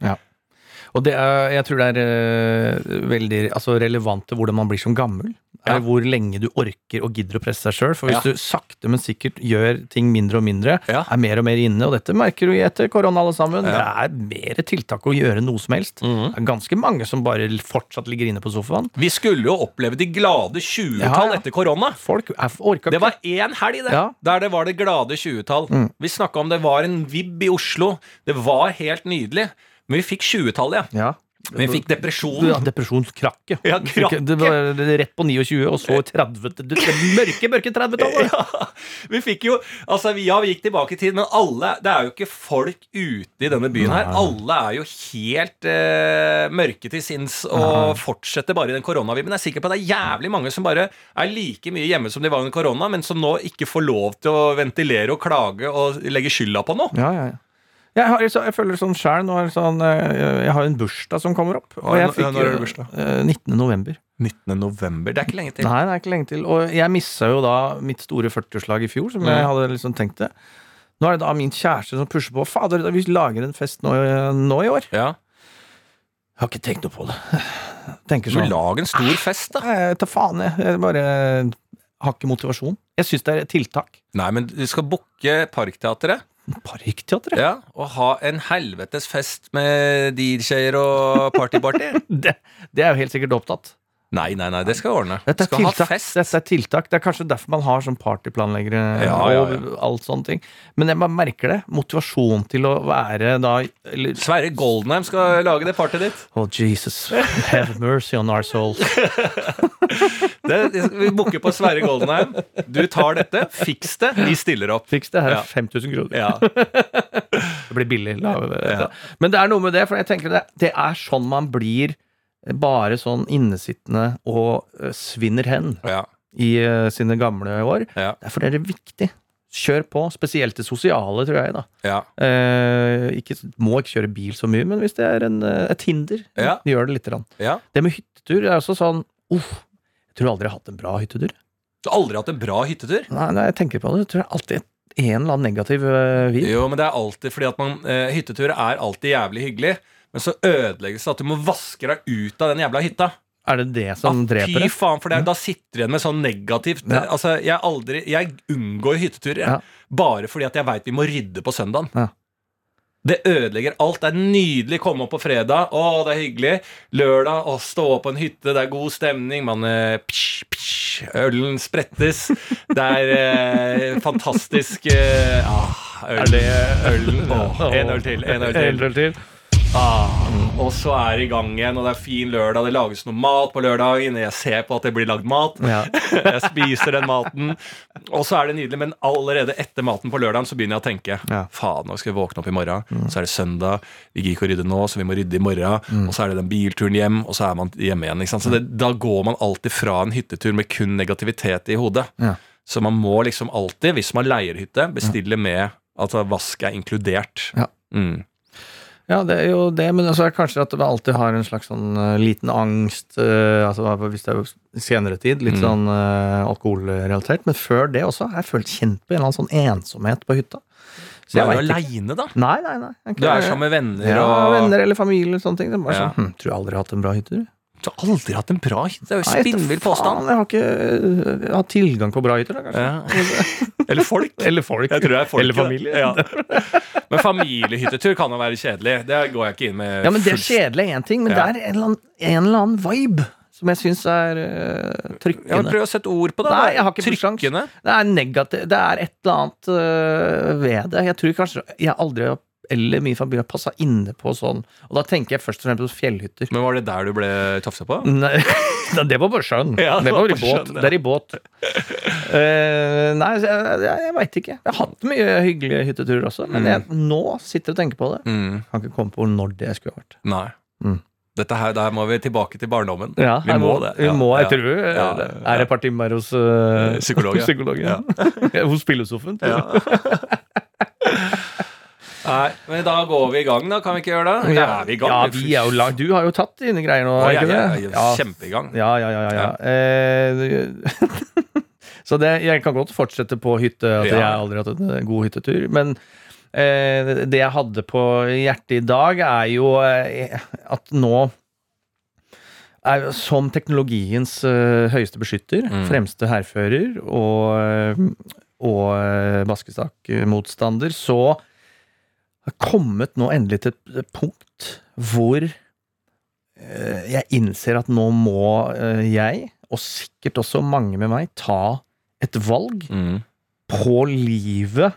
Og det er, jeg tror det er eh, veldig altså, relevant til hvordan man blir som gammel. Er Ja. Hvor lenge du orker og gidder å presse deg sjøl. For hvis Ja. du sakte, men sikkert gjør ting mindre og mindre, Ja. er mer og mer inne, og dette merker vi etter korona alle sammen, det er mer tiltak å gjøre noe som helst. Mhm. Det er ganske mange som bare fortsatt ligger inne på sofaen. Vi skulle jo oppleve de glade 20-tall Ja, ja. etter korona. Folk orka Det var én helg, det. Ja. Der det var det glade 20-tall. Vi snakka om det var en vib i Oslo. Det var helt nydelig. Men vi fikk 20-tallet, ja. ja. Vi fikk depresjon. Ja, Depresjonskrakket. Ja, krakke. Det var rett på 29, og så 30. Det, det mørke, mørke 30-tallet! Ja, vi fikk jo Altså, ja, vi gikk tilbake i tid, men alle Det er jo ikke folk ute i denne byen her. Alle er jo helt eh, mørke til sinns og fortsetter bare i den koronavibben. Jeg er sikker på at det er jævlig mange som bare er like mye hjemme som de var under korona, men som nå ikke får lov til å ventilere og klage og legge skylda på noe. Ja, ja, ja. Jeg, har, jeg føler sånn sjæl nå sånn, eh, Jeg har en bursdag som kommer opp. Og jeg fikk jo, bursdag? eh, 19. november. 19. november. Det er ikke lenge til. Nei, det er ikke lenge til. Og jeg missa jo da mitt store 40-årslag i fjor, som jeg hadde liksom tenkt det. Nå er det da min kjæreste som pusher på. Fader, vi lager en fest nå, nå i år. Ja. Jeg har ikke tenkt noe på det. Tenker sånn lag en stor fest, da. Ta Jeg tar faen, jeg. Jeg bare har ikke motivasjon. Jeg syns det er et tiltak. Nei, men du skal booke Parkteatret. Parkteatret? Ja, og ha en helvetes fest med DJ-er og party-party. Det, det er jo helt sikkert opptatt. Nei, nei, nei, det skal jeg ordne. Dette er, skal ha tiltak. fest. Dette er tiltak. Det er kanskje derfor man har sånn partyplanleggere Ja, ja, og alt sånne ting. Men jeg bare merker det. Motivasjon til å være da eller, Sverre Goldenheim skal lage det partyet ditt. Oh, Jesus. Have mercy on our souls. Det, vi booker på Sverre Goldenheim. Du tar dette, fiks det, vi stiller opp. Fiks det. Her er 5000 kroner. Ja. Det blir billig. Men det er noe med det, for jeg tenker det, det er sånn man blir bare sånn innesittende og eh, svinner hen Ja. i eh, sine gamle år. Ja. Derfor er det viktig. Kjør på, spesielt det sosiale, tror jeg. da. ja. Eh, ikke, må ikke kjøre bil så mye, men hvis det er en, eh, et hinder, gjør det lite grann. ja. Det med hyttetur er også sånn Uff, jeg tror aldri jeg har hatt en bra hyttetur. Du har aldri hatt en bra hyttetur? Nei, Når jeg tenker på det, tror jeg alltid en eller annen negativ vib. Jo, men det er alltid fordi at man eh, Hyttetur er alltid jævlig hyggelig, men så ødelegges det at du må vaske deg ut av den jævla hytta. Er det det som Ah, dreper Fy det? faen, for det, er- da sitter du igjen med sånn negativt Ja. Altså, jeg aldri Jeg unngår hytteturer. Ja. Bare fordi at jeg veit vi må rydde på søndagen. Ja. Det ødelegger alt. Det er nydelig å komme opp på fredag. Å, det er hyggelig. Lørdag, å stå på en hytte, det er god stemning. Man eh, psh, Ølen sprettes. Det er eh, fantastisk eh, ah, øl, ølen. Åh, en øl til. En øl til. En øl til. Ah, og så er det i gang igjen, og det er fin lørdag. Det lages noe mat på lørdagen. Jeg ser på at det blir lagd mat. Ja. Jeg spiser den maten. Og så er det nydelig, men allerede etter maten på lørdagen så begynner jeg å tenke Ja. Faen, nå skal vi våkne opp i morgen. Så er det søndag. Vi gidder ikke å rydde nå, så vi må rydde i morgen. Og så er det den bilturen hjem, og så er man hjemme igjen. Så det, da går man alltid fra en hyttetur med kun negativitet i hodet. Ja. Så man må liksom alltid, hvis man leier hytte, bestille med at vask er inkludert. Ja. Mm. Ja, det er jo det, men så er kanskje at man alltid har en slags sånn uh, liten angst uh, altså Hvis det er jo senere tid, litt Mm. sånn uh, alkoholrelatert. Men før det også har jeg følt kjent på en eller annen sånn ensomhet på hytta. Så jeg er du vet ikke- aleine, da? Nei, nei, nei. Du er sammen med venner ja, og venner eller familie. Sånne ting. Det er bare Ja. sånn, hm, Tror jeg aldri har hatt en bra hytte. Har aldri hatt en bra hytte? Det er jo spinnvill påstand. Jeg har ikke hatt tilgang på bra hytter, da, kanskje. Ja. Eller folk. Eller folk. Jeg tror det er folk. Eller familie. Ja. Men familiehyttetur kan jo være kjedelig. Det går jeg ikke inn med. Ja, men det er kjedelig er én ting, men Ja. det er en eller annen, en eller annen vibe som jeg syns er uh, Ja, trykkende. men Prøv å sette ord på det. Nei, jeg har ikke. Trykkende. Det er negativt. Det er et eller annet uh, ved det. Jeg tror kanskje jeg aldri har eller min familie har passa inne på sånn. Og da tenker jeg først og fremst på fjellhytter. Men var det der du ble tafsa på? Nei, det var bare sjøen. Ja, det var i båt. ja. Det er i båt. Uh, nei, jeg, jeg, jeg veit ikke. Jeg har hatt mye hyggelige hytteturer også, men jeg nå sitter jeg og tenker på det. Mm. Kan ikke komme på når det skulle vært. Nei. Mm. Dette her, Der må vi tilbake til barndommen. Ja, vi må, må det. Vi må, jeg ja. tror eh, Ja, det. ja. Er det et par timer hos eh, Psykolog, ja. psykologen? hos filosofen? tror jeg. Nei, men da går vi i gang, da. Kan vi ikke gjøre det? Ja, er vi i gang? Ja, vi er jo lang... Du har jo tatt dine greier nå. Å, jeg, ikke jeg, det? jeg er Ja, kjempegang. Ja, ja, ja. ja, ja. Eh, så det, jeg kan godt fortsette på hytte, at jeg har aldri hatt en god hyttetur. Men eh, det jeg hadde på hjertet i dag, er jo eh, at nå er, Som teknologiens eh, høyeste beskytter, Mm. fremste hærfører og, eh, og baskestakmotstander, så har kommet nå endelig til et punkt hvor eh, jeg innser at nå må eh, jeg, og sikkert også mange med meg, ta et valg Mm. på livet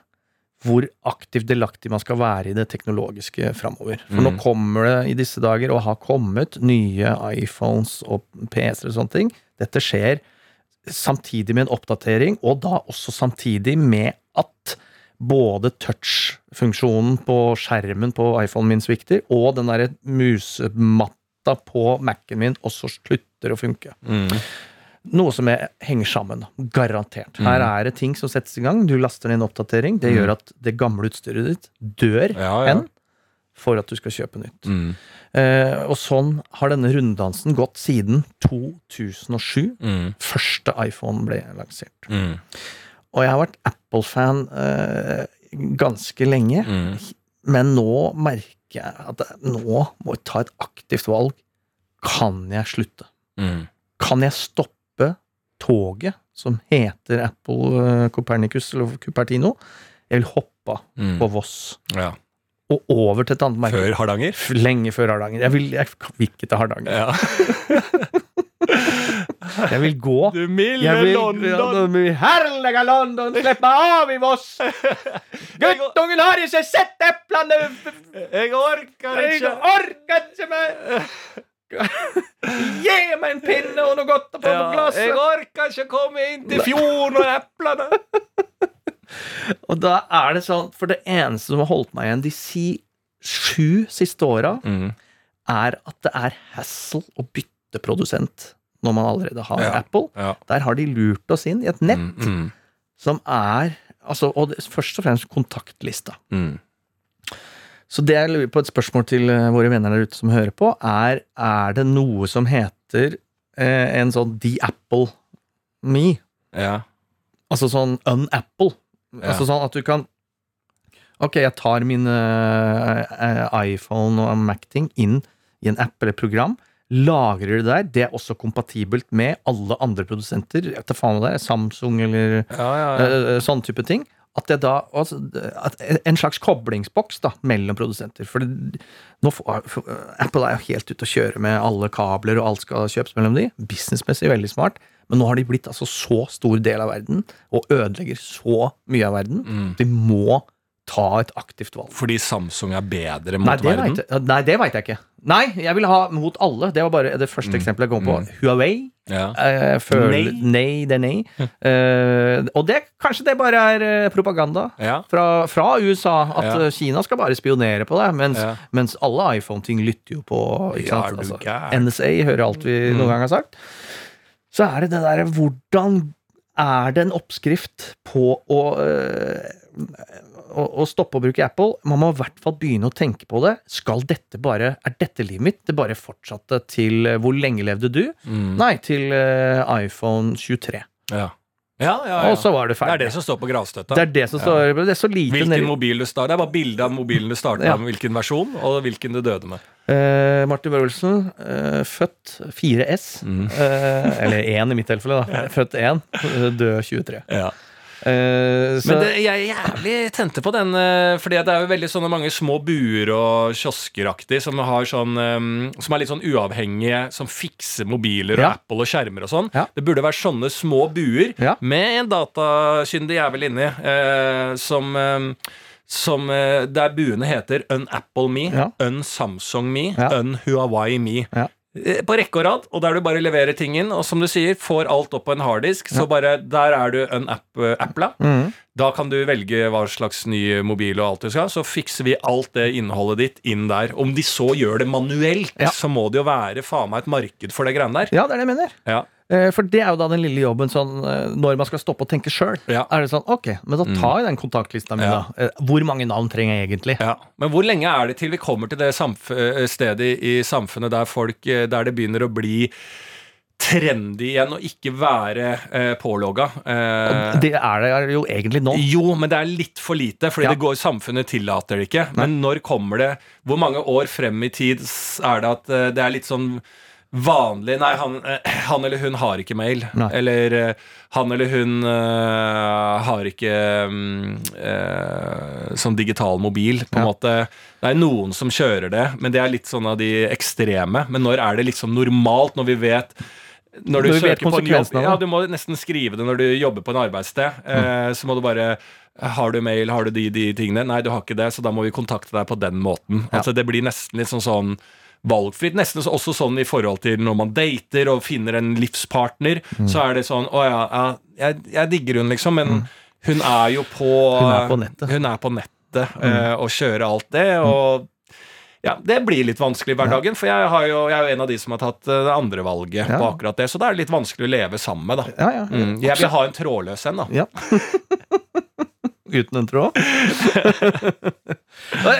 hvor aktivt delaktig man skal være i det teknologiske framover. For nå Mm. kommer det i disse dager, og har kommet, nye iPhones og PC-er og sånne ting. Dette skjer samtidig med en oppdatering, og da også samtidig med at både touch-funksjonen på skjermen på iPhonen min svikter, og den derre musematta på Mac-en min også slutter å funke. Mm. Noe som er, henger sammen. Garantert. Her er det ting som settes i gang. Du laster ned en oppdatering. Det gjør at det gamle utstyret ditt dør Ja, ja. enn for at du skal kjøpe nytt. Mm. Eh, og sånn har denne runddansen gått siden 2007. Mm. Første iPhone ble lansert. Mm. Og jeg har vært Apple-fan eh, ganske lenge. Mm. Men nå merker jeg at jeg, nå må jeg ta et aktivt valg. Kan jeg slutte? Mm. Kan jeg stoppe toget som heter Apple eh, Copernicus eller Cupertino? Jeg vil hoppe av Mm. på Voss Ja. og over til et annet merke. Før Hardanger? Lenge før Hardanger. Jeg vil, jeg vil ikke til Hardanger. Ja. Jeg vil gå. Du milde vil, London! Ja, Herlige London, slipp meg av i Voss! Guttungen har ikke sett eplene! Jeg orker ikke. Jeg orker ikke mer! Gi meg en pinne og noe godt å få på glasset! jeg orker ikke komme inn til fjorden og eplene! Og da er det sånn, for det eneste som har holdt meg igjen de si sju siste åra, Mm. er at det er hassle å bytte produsent når man allerede har Ja. Apple. Ja. Der har de lurt oss inn i et nett Mm, mm, som er altså, Og det, først og fremst kontaktlista. mm. Så det jeg lurer på et spørsmål til eh, våre venner der ute som hører på, er er det noe som heter eh, en sånn The Apple Me? Ja. Altså sånn unapple. Altså sånn at du kan Ok, jeg tar min eh, iPhone og Mac-ting inn i en app eller program. Lagrer det der. Det er også kompatibelt med alle andre produsenter. Jeg faen det er, Samsung eller Ja, ja, ja. eh, sånne type ting. At det da altså, at En slags koblingsboks da, mellom produsenter. For det, nå får, for, Apple er jo helt ute å kjøre med alle kabler, og alt skal kjøpes mellom de. Businessmessig veldig smart. Men nå har de blitt altså så stor del av verden, og ødelegger så mye av verden. Mm. De må ta et aktivt valg. Fordi Samsung er bedre mot Nei, verden? vet nei, det vet jeg ikke. Nei, jeg vil ha mot alle. Det var bare det første eksempelet jeg kom på. Huawei. Ja. Eh, føl- Nei. nei, det er nei. Eh, og det, kanskje det bare er eh, propaganda Ja. fra, fra USA. At Ja. eh, Kina skal bare spionere på deg, mens, mens alle iPhone-ting lytter jo på Altså. NSA hører alt vi noen gang har sagt. Så er det det derre hvordan er det en oppskrift på å, øh, å, å stoppe å bruke Apple? Man må i hvert fall begynne å tenke på det. Skal dette bare, Er dette livet mitt? Det bare fortsatte til øh, Hvor lenge levde du? Mm. Nei, til uh, iPhone 23. Ja. Ja, ja, ja. Og så var det Det er det som står på gravstøtta. Det er det som står Det er så lite Hvilken nedi- mobil du starter. Det er bare bilde av mobilen du starta med, hvilken versjon, og hvilken du døde med. Uh, Martin Børrelsen, uh, født 4S. Mm. Uh, eller 1 i mitt tilfelle, da. Født 1, eh, død 23. Ja. Så, Men det, jeg er jævlig tente på den, uh, fordi det er jo veldig sånne mange små buer og kioskeraktig som har sånn um, Som er litt sånn uavhengige, som fikser mobiler og Ja. Apple og skjermer og sånn. Ja. Det burde være sånne små buer Ja. med en datakyndig jævel inni, uh, som um, som, der buene heter Unapple Me, Ja. Unsamsung Me, Ja. Unhuawei Me. Ja. Eh, På rekke og rad, og der du bare leverer ting inn, og som du sier, får alt opp på en harddisk, så bare der er du Unapp-appla. Mm. Da kan du velge hva slags ny mobil og alt du skal, så fikser vi alt det innholdet ditt inn der. Om de så gjør det manuelt, Ja. så må det jo være faen meg et marked for det greiene der. Ja, det er det jeg mener. Ja. Eh, For det er jo da den lille jobben sånn eh, når man skal stoppe og tenke sjøl. Ja. Er det sånn, ok, men da tar jeg den kontaktlista mi, Ja. da. Eh, Hvor mange navn trenger jeg egentlig? Ja, Men hvor lenge er det til vi kommer til det stedet i, samfunnet der folk Der det begynner å bli trendy igjen å ikke være eh, pålogga? Eh, Det er det jo egentlig nå. jo, men det er litt for lite, fordi Ja. det går, samfunnet tillater det ikke. Men når kommer det Hvor mange år frem i tid er det at det er litt sånn vanlig Nei, han, eh, han eller hun har ikke mail. Nei. Eller eh, han eller hun uh, har ikke eh, sånn digital mobil, på en Ja. måte. Det er noen som kjører det, men det er litt sånn av de ekstreme. Men når er det liksom normalt, når vi vet når du Når vi søker på en jobb, ja, du må nesten skrive det når du jobber på en arbeidssted. Mm. så må du bare Har du mail, har du de, de tingene? Nei, du har ikke det, så da må vi kontakte deg på den måten. Ja. Altså Det blir nesten litt sånn sånn valgfritt. Nesten også sånn i forhold til når man dater og finner en livspartner. Mm. Så er det sånn Å ja, jeg, jeg digger hun, liksom, men hun er jo på Mm. Hun er på nettet. Mm. Hun er på nettet eh, og kjører alt det. og ja, Det blir litt vanskelig i hverdagen, for jeg, har jo, jeg er jo en av de som har tatt eh, det andre valget Ja. på akkurat det. Så da er det litt vanskelig å leve sammen med. da Ja, ja. mm. Jeg vil ha en trådløs en, da. Uten en tråd.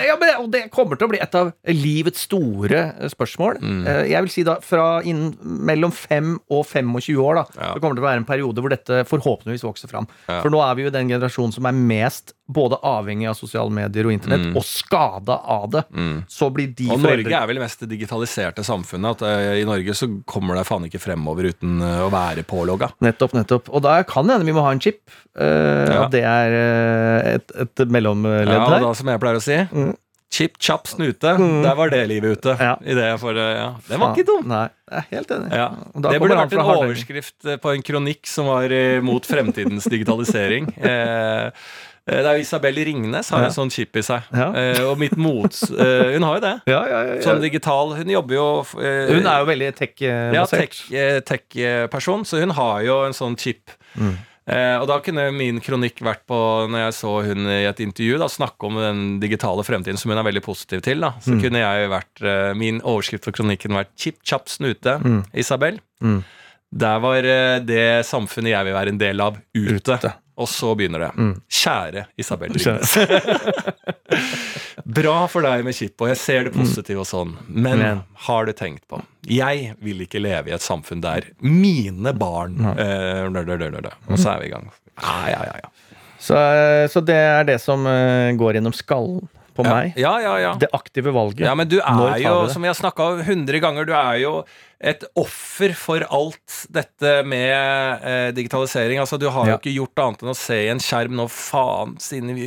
ja, men, og det kommer til å bli et av livets store eh, spørsmål. Mm. Eh, Jeg vil si da fra innen mellom 5 og 25 år da, Ja. så kommer det til å være en periode hvor dette forhåpentligvis vokser fram. Ja. For nå er vi jo den generasjonen som er mest både avhengig av sosiale medier og internett, og skada av det. Så blir de Mm. Og foreldre- Norge er vel det mest digitaliserte samfunnet. At eh, I Norge så kommer det faen ikke fremover uten eh, å være pålogga. Nettopp, nettopp. Og da kan det hende vi må ha en chip. Uh, Ja. At det er et, et mellomledd Ja, og her. da, som jeg pleier å si Chip, chapp, snute. Der var det livet ute. Ja. Det for, ja. det, var ikke dumt Nei, jeg er helt enig. Ja. Det burde vært en overskrift på en kronikk som var mot fremtidens digitalisering. Eh, det er jo Isabel Ringnes har Ja. en sånn chip i seg. Ja. Uh, og mitt mots Uh, Hun har jo det. Ja, ja, ja, ja. Sånn digital Hun jobber jo uh, Hun er jo veldig tech-basert. tech-person, så hun har jo en sånn chip. Mm. Eh, og da kunne min kronikk vært på når jeg så hun i et intervju da, snakke om den digitale fremtiden som hun er veldig positiv til. da Så Mm. kunne jeg vært eh, min overskrift for kronikken vært 'Chip Chapp Snute', Mm. Isabel. Mm. Der var eh, det samfunnet jeg vil være en del av, ute. Ute. Og så begynner det. Mm. Kjære Isabel Skjønner. Bra for deg med chip, og jeg ser det positive og sånn, men, Men. har du tenkt på Jeg vil ikke leve i et samfunn der mine barn eh, dø, dø, dø, dø, dø. Og så er vi i gang. Ja, ja, ja, ja. Så, eh, så det er det som eh, går gjennom skallen på Ja, meg. ja, ja, ja. Det aktive valget. Ja, men du er jo, som vi har snakka om hundre ganger, du er jo et offer for alt dette med eh, digitalisering. Altså, Du har jo ikke gjort annet enn å se i en skjerm nå, faen, siden vi,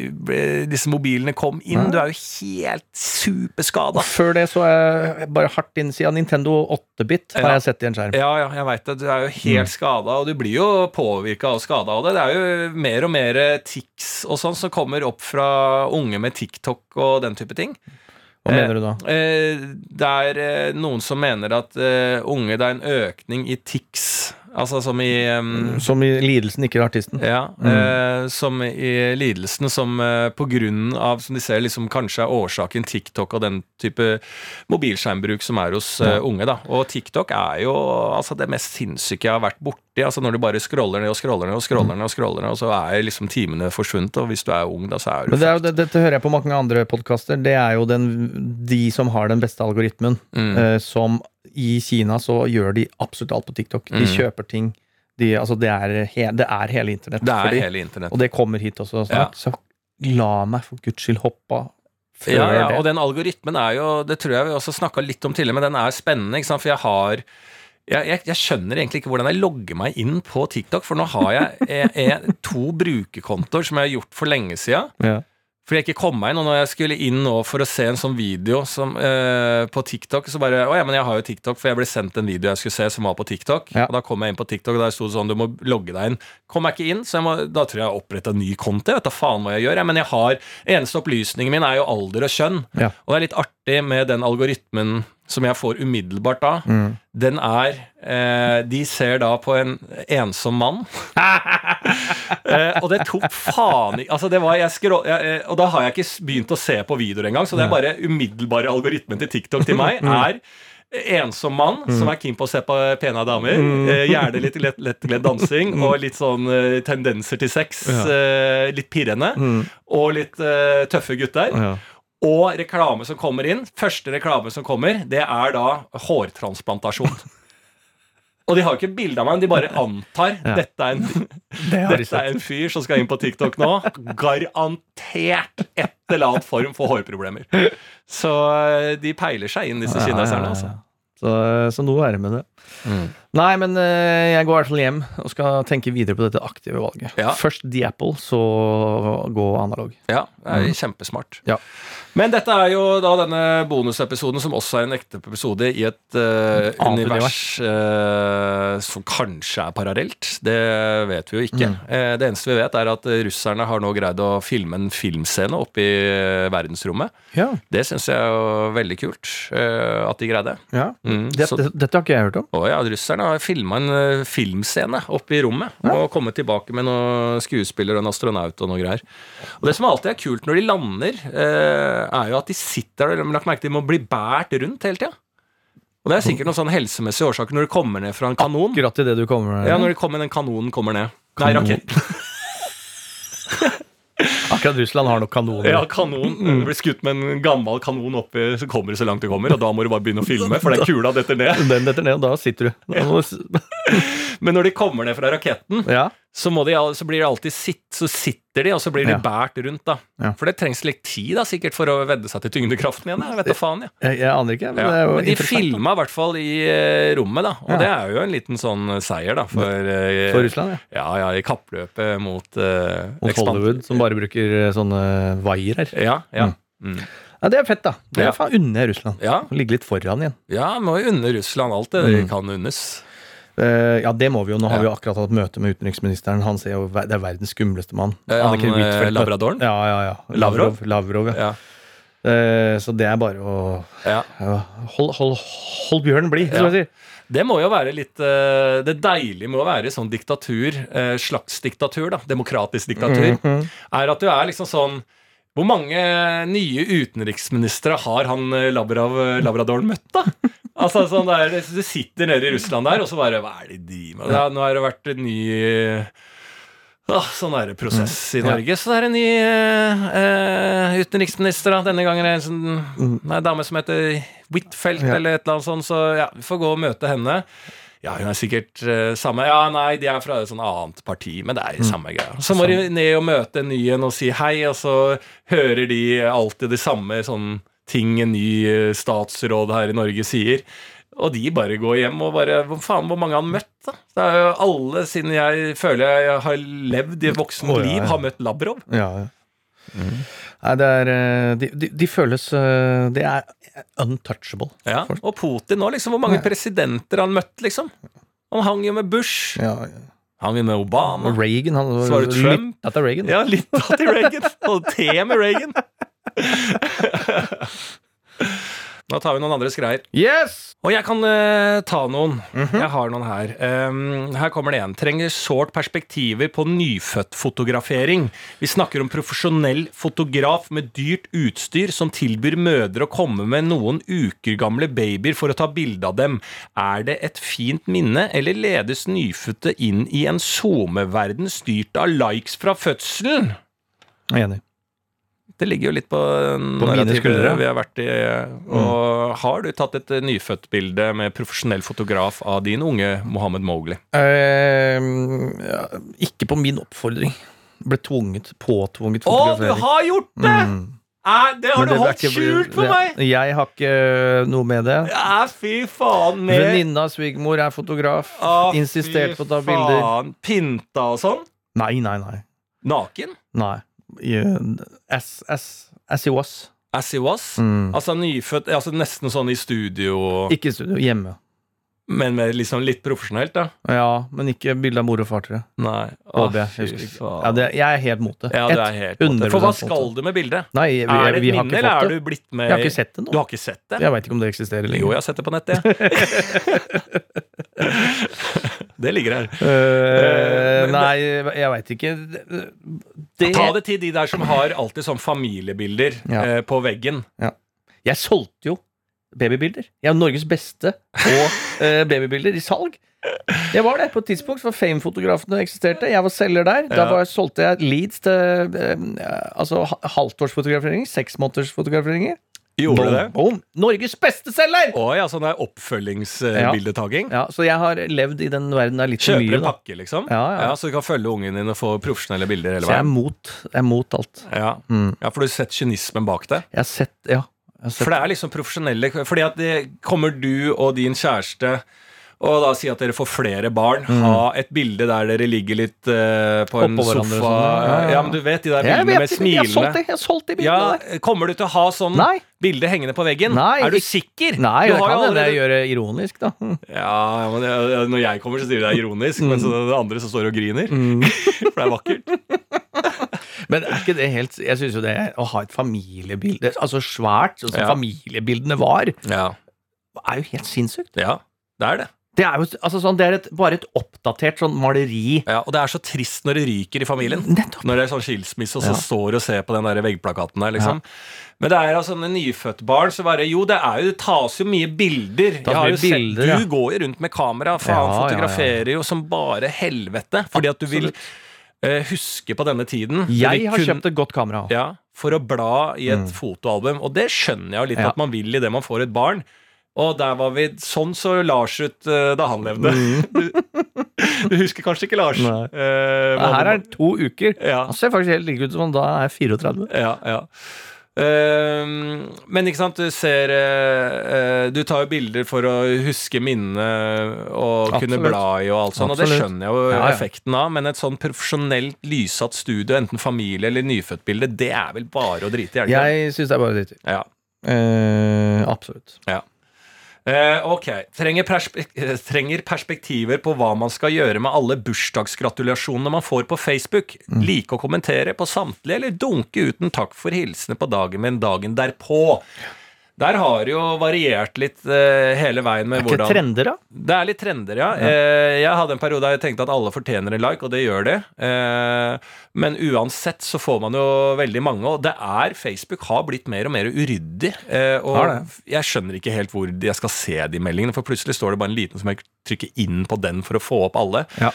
disse mobilene kom inn. Du er jo helt superskada. Før det så er jeg bare hardt innsida. Nintendo 8-bit har Ja. jeg sett i en skjerm. Ja, ja, jeg veit det. Du er jo helt Mm. skada, og du blir jo påvirka og skada av det. Det er jo mer og mer tics og sånn som kommer opp fra unge med TikTok og den type ting. Hva mener du da? Eh, det er eh, noen som mener at eh, unge Det er en økning i tics. Altså som i um, Som i lidelsen, ikke artisten. ja, eh, som i lidelsen som eh, på grunn av, som de ser liksom kanskje er årsaken TikTok og den type mobilskjermbruk som er hos eh, unge. da. Og TikTok er jo altså det mest sinnssyke jeg har vært borti. altså Når du bare scroller ned og scroller ned og scroller ned, og scroller ned, og så er liksom timene forsvunnet. Og hvis du er ung, da, så er du Men det er jo, det, dette hører jeg på mange andre podkaster. Det er jo den, de som har den beste algoritmen. Mm. eh, som i Kina så gjør de absolutt alt på TikTok. De Mm. kjøper ting. De, altså det, er he, det er hele internett. Det er hele internett. Og det kommer hit også snart. Så la meg for guds skyld hoppe av Ja, ja, og den algoritmen er jo Det tror jeg vi også snakka litt om tidligere, men den er spennende. For jeg har jeg, jeg, jeg skjønner egentlig ikke hvordan jeg logger meg inn på TikTok, for nå har jeg jeg to brukerkontoer som jeg har gjort for lenge sida. Ja. Fordi jeg ikke kom meg inn, og når jeg skulle inn nå for å se en sånn video som, eh, på TikTok, så bare Å ja, men jeg har jo TikTok, for jeg ble sendt en video jeg skulle se som var på TikTok. Ja. Og da kom jeg inn på TikTok, og der sto det sånn du må logge deg inn. Kom jeg ikke inn, så må, da tror jeg jeg oppretta ny konto. Jeg vet da faen hva jeg gjør. Jeg, men jeg har Eneste opplysningen min er jo alder og kjønn. Ja. Og det er litt artig med den algoritmen som jeg får umiddelbart da. Mm. Den er eh, De ser da på en ensom mann. eh, og det tok faen i Altså det var, jeg skrå, jeg, eh, Og da har jeg ikke begynt å se på videoer engang, så det er bare umiddelbare algoritmen til TikTok til meg er ensom mann som er keen på å se på pene damer. Eh, gjerne litt lett- lettkledd dansing og litt sånn eh, tendenser til sex. Eh, litt pirrende. Og litt eh, tøffe gutter. Ja. Og reklame som kommer inn. Første reklame som kommer, det er da hårtransplantasjon. Og de har jo ikke bilde av meg, men de bare antar Ja. dette er en Det dette er en fyr som skal inn på TikTok nå. Garantert et eller annet form for hårproblemer. Så eh, de peiler seg inn, disse kineserne. Altså. Så, så noe er det med det. Nei, men eh, jeg går i hvert fall hjem og skal tenke videre på dette aktive valget. Ja. Først The Apple, så gå analog. Ja, det er kjempesmart. Ja. Men dette er jo da denne bonusepisoden som også er en ekte episode i et uh, univers uh, som kanskje er parallelt. Det vet vi jo ikke. Eh, det eneste vi vet, er at russerne har nå greid å filme en filmscene oppe i verdensrommet. Ja. Det syns jeg er veldig kult at de greide. ja. Mm, dette, dette har ikke jeg hørt om. Å ja, russerne har filma en eh, filmscene oppe i rommet. Og kommet tilbake med noen skuespiller og en astronaut og noe greier. Og det som alltid er kult når de lander, eh, er jo at de sitter der, lagt merke til de må bli båret rundt hele tida. Og det er sikkert noen sånne helsemessige årsaker når de kommer ned fra en kanon. Akkurat i det du kommer ned. Ja, når de kommer, den kanonen kommer ned. Nei, Kanon. raketten. Akkurat Russland har nok kanoner. Ja, kanon. Du blir skutt med en gammel kanon oppi, så kommer du så langt du kommer, og da må du bare begynne å filme, for den kula detter ned. Den detter ned, og da sitter du. Da du Men når de kommer ned fra raketten, ja. Så, de, så blir de alltid sitt, så sitter de, og så blir de Ja. båret rundt, da. Ja. For det trengs litt tid, da, sikkert, for å vedde seg til tyngdekraften igjen. Jeg vet da faen, ja. Jeg, jeg aner ikke, men Ja. Men de filma i hvert fall i eh, rommet, da. Og det er jo en liten sånn seier, da, for, eh, For Russland, ja. Ja, ja, i kappløpet mot, uh, Mot Hollywood, som bare bruker eh, sånne vaier her. Ja, ja. Mm. Ja, det er fett, da. Det er faen unne Russland. Ja, Ligge litt foran igjen. ja må jo unne Russland alt det de Mm. kan unnes. Eh, ja, det må vi jo. Nå har vi jo akkurat hatt møte med utenriksministeren. Han ser jo Det er verdens skumleste mann. Han, eh, labradoren? Ja, ja, ja. Lavrov? Lavrov, ja. Eh, så det er bare å ja. ja, hold, hold, hold bjørnen blid, Ja. skal vi si. Det må jo være litt uh, Det deilige med å være sånn diktatur, slags diktatur, da, demokratisk diktatur, Mhm. er at du er liksom sånn Hvor mange nye utenriksministre har han eh, Labrav, Labradoren møtt, da? Altså sånn der, Du sitter nede i Russland der, og så bare Hva er det de driver med? Ja, nå har det vært en ny Åh, sånn er det prosess i Norge. Så det er en ny eh, eh, utenriksminister. da Denne gangen er det en sånn, nei, dame som heter Huitfeldt eller et eller annet sånt. Så ja, vi får gå og møte henne. Ja, hun er sikkert uh, samme Ja, nei, de er fra et sånn annet parti, men det er jo samme greia. Så må de ned og møte en ny en og si hei, og så hører de alltid de samme sånn ting en ny eh, statsråd her i Norge sier. Og de bare går hjem og bare Hvor faen, hvor mange har han møtt, da? Det er jo alle siden jeg føler jeg har levd i voksent oh, ja, liv, har møtt Lavrov. Ja, ja. Nei, det er eh, de, de, de føles eh, Det er untouchable. Ja. Og Putin nå, liksom. Hvor mange Nei. presidenter han møtt, liksom? Han hang jo med Bush. Ja, Hang jo med Obama. Og Reagan, han Så var det Trump. Litt etter Reagan. Ja, litt av til Reagan. Holdt te med Reagan. Nå tar vi noen andres greier. Yes! Og jeg kan uh, ta noen. Mhm. Jeg har noen her. Um, her kommer det en. Trenger sårt perspektiver på nyfødtfotografering. Vi snakker om profesjonell fotograf med dyrt utstyr som tilbyr mødre å komme med noen uker gamle babyer for å ta bilde av dem. Er det et fint minne, eller ledes nyfødte inn i en SoMe-verden styrt av likes fra fødselen? Jeg er enig. Det ligger jo litt på, På mine narrativet vi har vært i. Og har du tatt et nyfødtbilde med profesjonell fotograf av din unge Mohammed Mowgli? Eh, ja, ikke på min oppfordring. Ble tvunget, påtvunget Å, du har gjort det! Mm. Nei, det har det, du holdt skjult for det- meg! Jeg har ikke eh, noe med det. Ja, fy faen. Med Venninna av svigermor er fotograf. Å, Insistert på å ta bilder. Pynta og sånn? Nei, nei, nei. Naken? nei. As, as, as he was. As he was. Altså nyfødt, altså nesten sånn i studio, Ikke i studio, hjemme. men med liksom litt profesjonelt, da. Ja, men ikke bilde av mor og far, tror jeg. Nei. Åh, fy jeg. Ja, det, jeg er helt mot det. Ja, det er helt 100% For hva skal du med bildet? Nei, vi, Er det et minne, eller er du blitt med Jeg har ikke sett det Du har ikke sett det? Jeg veit ikke om det eksisterer Jo, jeg har sett det på nettet. jeg. det ligger her. Uh, nei, jeg veit ikke. Det, Ta det til de der som har alltid sånn familiebilder Ja. uh, på veggen. Jeg solgte jo babybilder. Jeg er Norges beste på uh, babybilder i salg. Jeg var det på et tidspunkt, for Fame-fotografene eksisterte. Jeg var selger der. Da Ja. var, solgte jeg leads til altså, halvtårsfotograferinger. Seksmånedersfotograferinger. Gjorde du det? Boom. Norges beste selger! Å ja, sånn der oppfølgingsbildetaking. Ja, så jeg har levd i den verden der litt for Kjøper mye. en Da. pakke, liksom? Ja, ja. Så du kan følge ungen din og få profesjonelle bilder hele Så jeg er veien? mot, jeg er mot alt. Ja. Mm. ja, for du har sett kynismen bak det? Jeg har sett Ja. Jeg har sett, For det er liksom profesjonelle Fordi at det kommer du og din kjæreste og da si at dere får flere barn. Ha et bilde der dere ligger litt uh, på en Mm. Oppå hverandre sofa. sånn, ja, ja, men du vet de der bildene med smilene. Jeg har solgt de Ja, bildene der. kommer du til å ha sånn Nei. bilde hengende på veggen? Nei, er du sikker? Nei, du det kan hende jeg gjør det ironisk, da. Ja, men jeg, Når jeg kommer, så sier du det er ironisk, men mens Mm. det andre som står og griner. For det er vakkert. Men er ikke det helt Jeg syns jo det å ha et familiebilde, altså svært, sånn som Ja. familiebildene var, Ja. er jo helt sinnssykt. ja, det er det. Det er jo altså sånn, det er et, bare et oppdatert sånn maleri. Ja, og det er så trist når det ryker i familien. Nettopp. Når det er sånn skilsmisse, og så Ja. står og ser på den der veggplakaten der, liksom. Men det er altså en nyfødt barn, så bare Jo, det er jo Det tas jo mye bilder. Jeg har jo jo sett, Du ja. Går jo rundt med kamera, faen, Ja, ja, ja. fotograferer jo som bare helvete. Fordi at du vil eh, huske på denne tiden. Jeg har kun- kjøpt et godt kamera. Ja, for å bla i et fotoalbum. Og det skjønner jeg jo litt Mm. Ja. at man vil idet man får et barn. Og der var vi Sånn så Lars ut uh, da han levde. Du, du husker kanskje ikke Lars? Mm. Nei. Uh, hva Her er to uker. Ja. Han ser faktisk helt like ut som da er jeg 34. Ja, ja. Uh, men ikke sant, du ser eh, eh, Du tar jo bilder for å huske minnene og kunne Absolutt. bla i og alt sånt, og det skjønner jeg jo Ja, ja. effekten av, men et sånn profesjonelt lyssatt studio, enten familie eller nyfødtbilde, det er vel bare å drite i? Jeg syns det er bare dritt. Ja. Uh, absolutt. Eh, ok. Trenger, perspek eh, trenger perspektiver på hva man skal gjøre med alle bursdagsgratulasjonene man får på Facebook. Mm. Like å kommentere på samtlige, eller dunke uten takk for hilsener på dagen, men dagen derpå. Der har det jo variert litt uh, hele veien med hvordan... Er ikke trender, da? det er litt trender, ja. Eh, jeg hadde en periode der jeg tenkte at alle fortjener en like, og det gjør de. Uh, men uansett så får man jo veldig mange, og det er Facebook har blitt mer og mer uryddig. Eh, og det. jeg skjønner ikke helt hvor jeg skal se de meldingene, for plutselig står det bare en liten som jeg trykker inn på den for å få opp alle. Ja.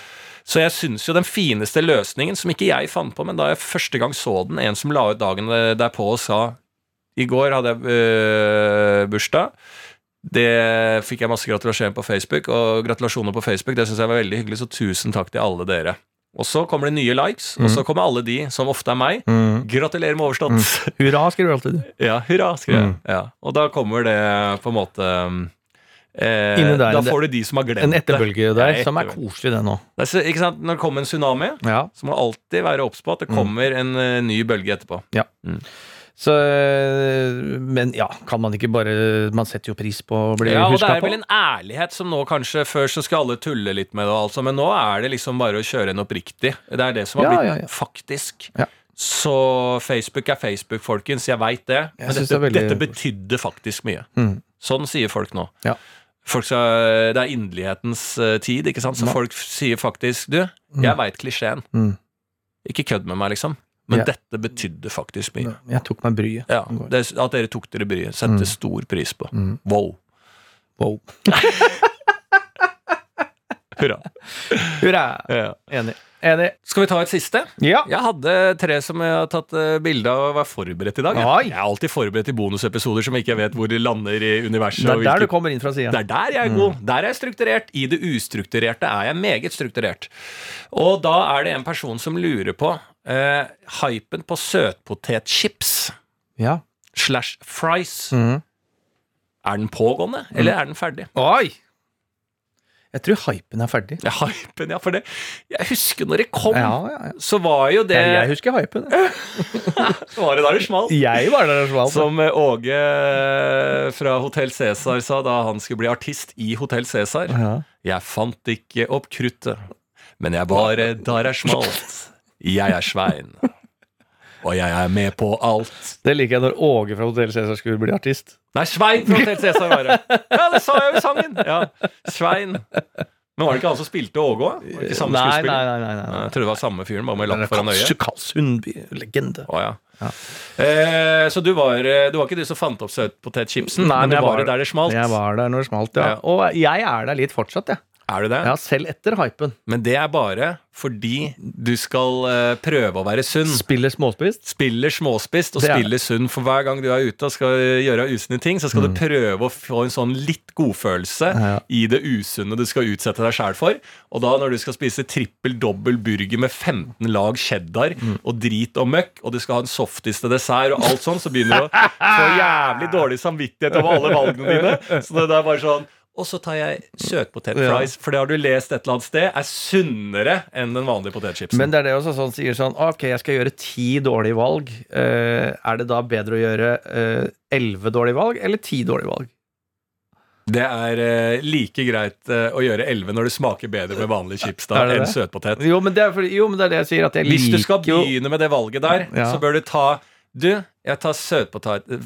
Så jeg syns jo den fineste løsningen, som ikke jeg fant på, men da jeg første gang så den, en som la ut dagen derpå og sa i går hadde jeg øh, bursdag. Det fikk jeg masse gratulasjoner på Facebook, og gratulasjoner på Facebook, det syns jeg var veldig hyggelig, så tusen takk til alle dere. Og så kommer det nye likes, og så kommer alle de, som ofte er meg. Mm. Gratulerer med overstått. Hurra, skriver du alltid. Ja, hurra, skriver jeg. Mm. Ja. Og da kommer det på en måte eh, der, Da får du de som har glemt det. En etterbølge der, Ja, som er koselig, det nå. det. er Ikke sant? Når det kommer en tsunami, Ja. så må du alltid være obs på at det kommer en uh, ny bølge etterpå. Så, øh, men ja, kan man ikke bare Man setter jo pris på å bli Ja, og det er vel en ærlighet som nå kanskje Før så skal alle tulle litt med det, altså, men nå er det liksom bare å kjøre en oppriktig. Det er det som har Ja, blitt ja, ja. faktisk. Ja. Så Facebook er Facebook, folkens. Jeg veit det. Jeg Men dette, det dette betydde faktisk mye. Mm. Sånn sier folk nå. Ja. Folk skal, det er inderlighetens eh, tid, ikke sant? så Ja. folk sier faktisk Du, jeg veit klisjeen. Mm. Ikke kødd med meg, liksom. Men Ja. dette betydde faktisk mye. Jeg tok meg bryet. Ja, det, At dere tok dere bryet, setter stor pris på. Mm. Wow. Wow. Hurra. Hurra! Ja. Enig. Enig. Skal vi ta et siste? Ja. Jeg hadde tre som jeg har tatt uh, bilde av og var forberedt i dag. Oi. Jeg er alltid forberedt i bonusepisoder som ikke jeg vet hvor de lander i universet. Det er der hvilke- du kommer inn fra sida. det er der jeg er god. Der er jeg strukturert. I det ustrukturerte er jeg meget strukturert. Og da er det en person som lurer på eh, hypen på søtpotetchips Ja. slash fries. Mhm. Er den pågående, eller er den ferdig? Oi! Jeg tror hypen er ferdig. Ja, hypen, ja, for det Jeg husker når det kom, Ja, ja, ja. så var jo det Jeg, husker hypen. Så Var det der det smalt? Jeg var der det smalt. Som eh, Åge eh, fra Hotell Cæsar sa da han skulle bli artist i Hotell Cæsar. Ja. Jeg fant ikke opp kruttet, men jeg bare der er smalt. Jeg er Svein. Og jeg er med på alt. Det liker jeg når Åge fra Hotell Cæsar skulle bli artist. Nei, Svein fra Hotell Cæsar var det. Ja, det sa jeg jo i sangen! Ja, Svein. Men var det ikke han som spilte Åge òg? Nei, nei, nei, nei, nei. Jeg trodde det var samme fyren, bare med lapp foran øyet. Karl Sundby, legende. Å, ja. Eh, så du var, eh, du var ikke du som fant opp søtpotetchipsen, men du var, var- der det smalt? Jeg var der når det smalt, ja. Ja. Og jeg er der litt fortsatt, jeg. Er du det? Ja, selv etter hypen. Men det er bare fordi du skal eh, prøve å være sunn. Spiller småspist. Spiller småspist og Det er spiller sunn. For hver gang du er ute og skal gjøre usunne ting, så skal du prøve å få en sånn litt godfølelse Mm. Ja. i det usunne du skal utsette deg sjæl for. Og da når du skal spise trippel dobbel burger med 15 lag cheddar Mm. og drit og møkk, og du skal ha en softis til dessert og alt sånn, så begynner du å få jævlig dårlig samvittighet over alle valgene dine. Så det er bare sånn og så tar jeg søtpotet fries, ja. for det har du lest et eller annet sted, er sunnere enn den vanlige potetchipsen. Men det er det også sånn sier sånn Ok, jeg skal gjøre ti dårlige valg. Uh, er det da bedre å gjøre elleve uh, dårlige valg eller ti dårlige valg? Det er uh, like greit uh, å gjøre 11 når det smaker bedre med vanlige chips da, enn søtpotet. Jo, men det fordi, jo, men det er det jeg sier. At jeg Hvis du skal begynne med det valget der, Ja. så bør du ta Du, jeg tar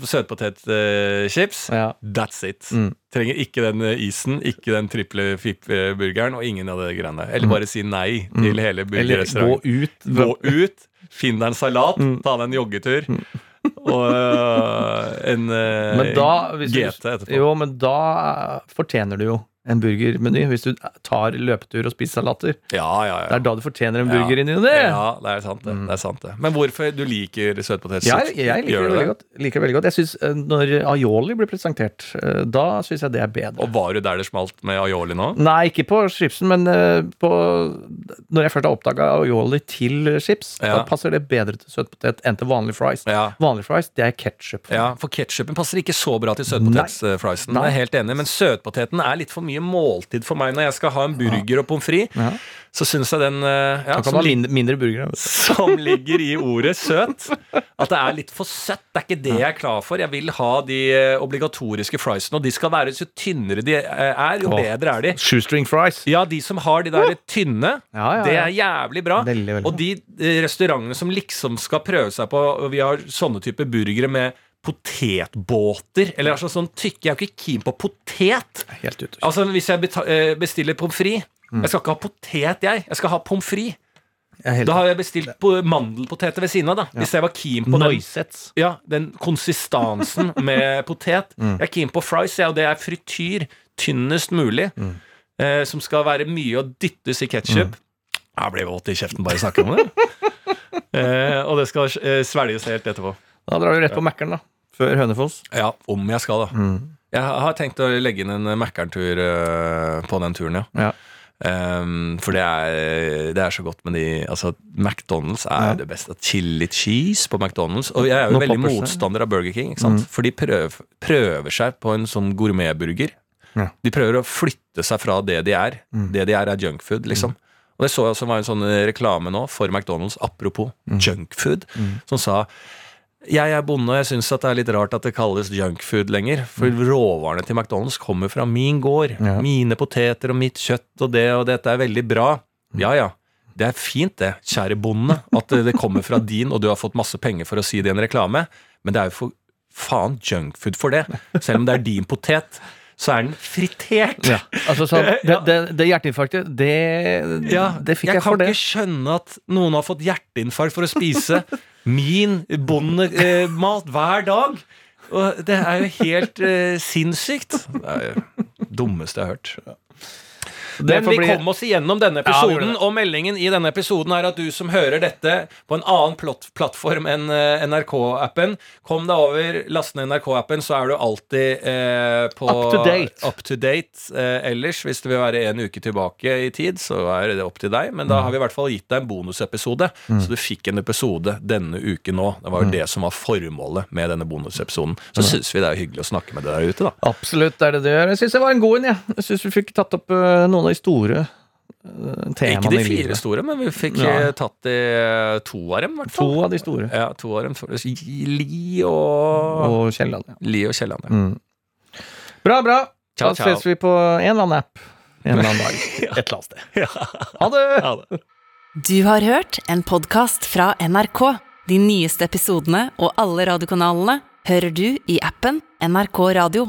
søtpotetchips. ja. That's it. Mm. Trenger ikke den eh, isen, ikke den triple fipp-burgeren og ingen av det greiene. Eller bare si nei til hele burgerrestauranten. Eller gå ut. Gå ut, finn deg en salat, Mm. ta deg en joggetur. Og øh, en Men da GT etterpå. Jo, men da fortjener du jo en burgermeny. Hvis du tar løpetur og spiser salater. Ja, ja, ja. Det er da du fortjener en Ja. burger inni det. Ja, det er sant det. det, er sant det. Men hvorfor du liker søtpotetchips? Jeg, jeg liker det veldig godt. Liker det veldig godt. Jeg synes, eh, Når aioli blir presentert, eh, da syns jeg det er bedre. Og var du der det smalt med aioli nå? Nei, ikke på chipsen, men eh, på Når jeg først har oppdaga aioli til chips, Ja. da passer det bedre til søtpotet enn til vanlig fries. Ja. Vanlig fries, det er ketsjup. Ja, for ketsjupen passer ikke så bra til søtpotetfriesen. Jeg er helt enig, Men søtpoteten er litt for mye måltid for meg når jeg skal ha en burger og pommes frites. Ja. Så syns jeg den eh, ja, som, du. som ligger i ordet søt, at det er litt for søtt. Det er ikke det jeg er klar for. Jeg vil ha de eh, obligatoriske friesene, og de skal være så tynnere de eh, er, jo bedre er de. Shoestring fries. Ja, de som har de der tynne, Ja, ja, det er jævlig bra. Veldig, veldig Og de restaurantene som liksom skal prøve seg på Vi har sånne typer burgere med potetbåter. Eller altså sånn tykke Jeg er jo ikke keen på potet. Helt ute. Altså Hvis jeg eh, bestiller pommes frites Mm. Jeg skal ikke ha potet, jeg. Jeg skal ha pommes frites. Helt Da har jeg bestilt mandelpoteter ved siden av. da Hvis jeg var keen på den, Noisets. ja, den konsistansen med potet. Mm. Jeg er keen på fries, ja, og det er frityr. Tynnest mulig. Mm. Eh, som skal være mye å dyttes i ketsjup. Jeg blir våt i kjeften bare jeg snakker om det. eh, og det skal eh, svelges helt etterpå. Da drar du rett på Mækkern, da. Før Hønefoss. Ja, om jeg skal, da. Mm. Jeg har tenkt å legge inn en Mækkern-tur eh, på den turen, ja. Ja. Um, for det er, det er så godt med de Altså, McDonald's er Ja. det beste. Chili cheese på McDonald's. Og jeg er jo Nå veldig motstander av Burger King, ikke sant? for de prøver, prøver seg på en sånn gourmetburger. Ja. De prøver å flytte seg fra det de er. Det de er, er junkfood, liksom. Og det så jeg også var en sånn reklame nå for McDonald's, apropos junkfood, som sa jeg er bonde, og jeg syns det er litt rart at det kalles junkfood lenger. For råvarene til McDonald's kommer fra min gård. Ja. Mine poteter og mitt kjøtt og det og dette er veldig bra. Ja ja, det er fint det, kjære bonde, at det det kommer fra din, og du har fått masse penger for å si det i en reklame, men det er jo for faen junkfood for det. Selv om det er din potet, så er den fritert. Ja. Altså, sånn, det, det, det hjerteinfarktet, det, Ja, det fikk jeg, kan for det. ikke skjønne at noen har fått hjerteinfarkt for å spise min bondemat hver dag. Og det er jo helt eh, sinnssykt. Det er jo dummeste jeg har hørt. Det Men vi bli- kom oss igjennom denne Ja, episoden, ja, og meldingen i denne episoden er at du som hører dette på en annen plattform enn eh, NRK-appen, kom deg over, last ned NRK-appen, så er du alltid eh, på Up to date. up to date. Eh, ellers, hvis du vil være en uke tilbake i tid, så er det opp til deg. Men da har vi i hvert fall gitt deg en bonusepisode, Mm. så du fikk en episode denne uken nå. Det var jo det som var formålet med denne bonusepisoden. Så Mm. syns vi det er hyggelig å snakke med deg der ute, da. Absolutt, det er det det. Jeg syns det var en god en, jeg. Jeg syns vi fikk tatt opp uh, noen noen av de store eh, temaene Ikke de i fire livet. store, men vi fikk Ja. eh, tatt eh, to av dem, i hvert To av de store. Ja, to av dem. Li og Og Kielland. Ja. Li og Kielland. Ja. Mm. Bra, bra. Ciao, da ciao. ses vi på en eller annen app en eller annen dag. Et eller annet sted. Ha det! Ha det. Du har hørt en podkast fra NRK. De nyeste episodene og alle radiokanalene hører du i appen NRK Radio.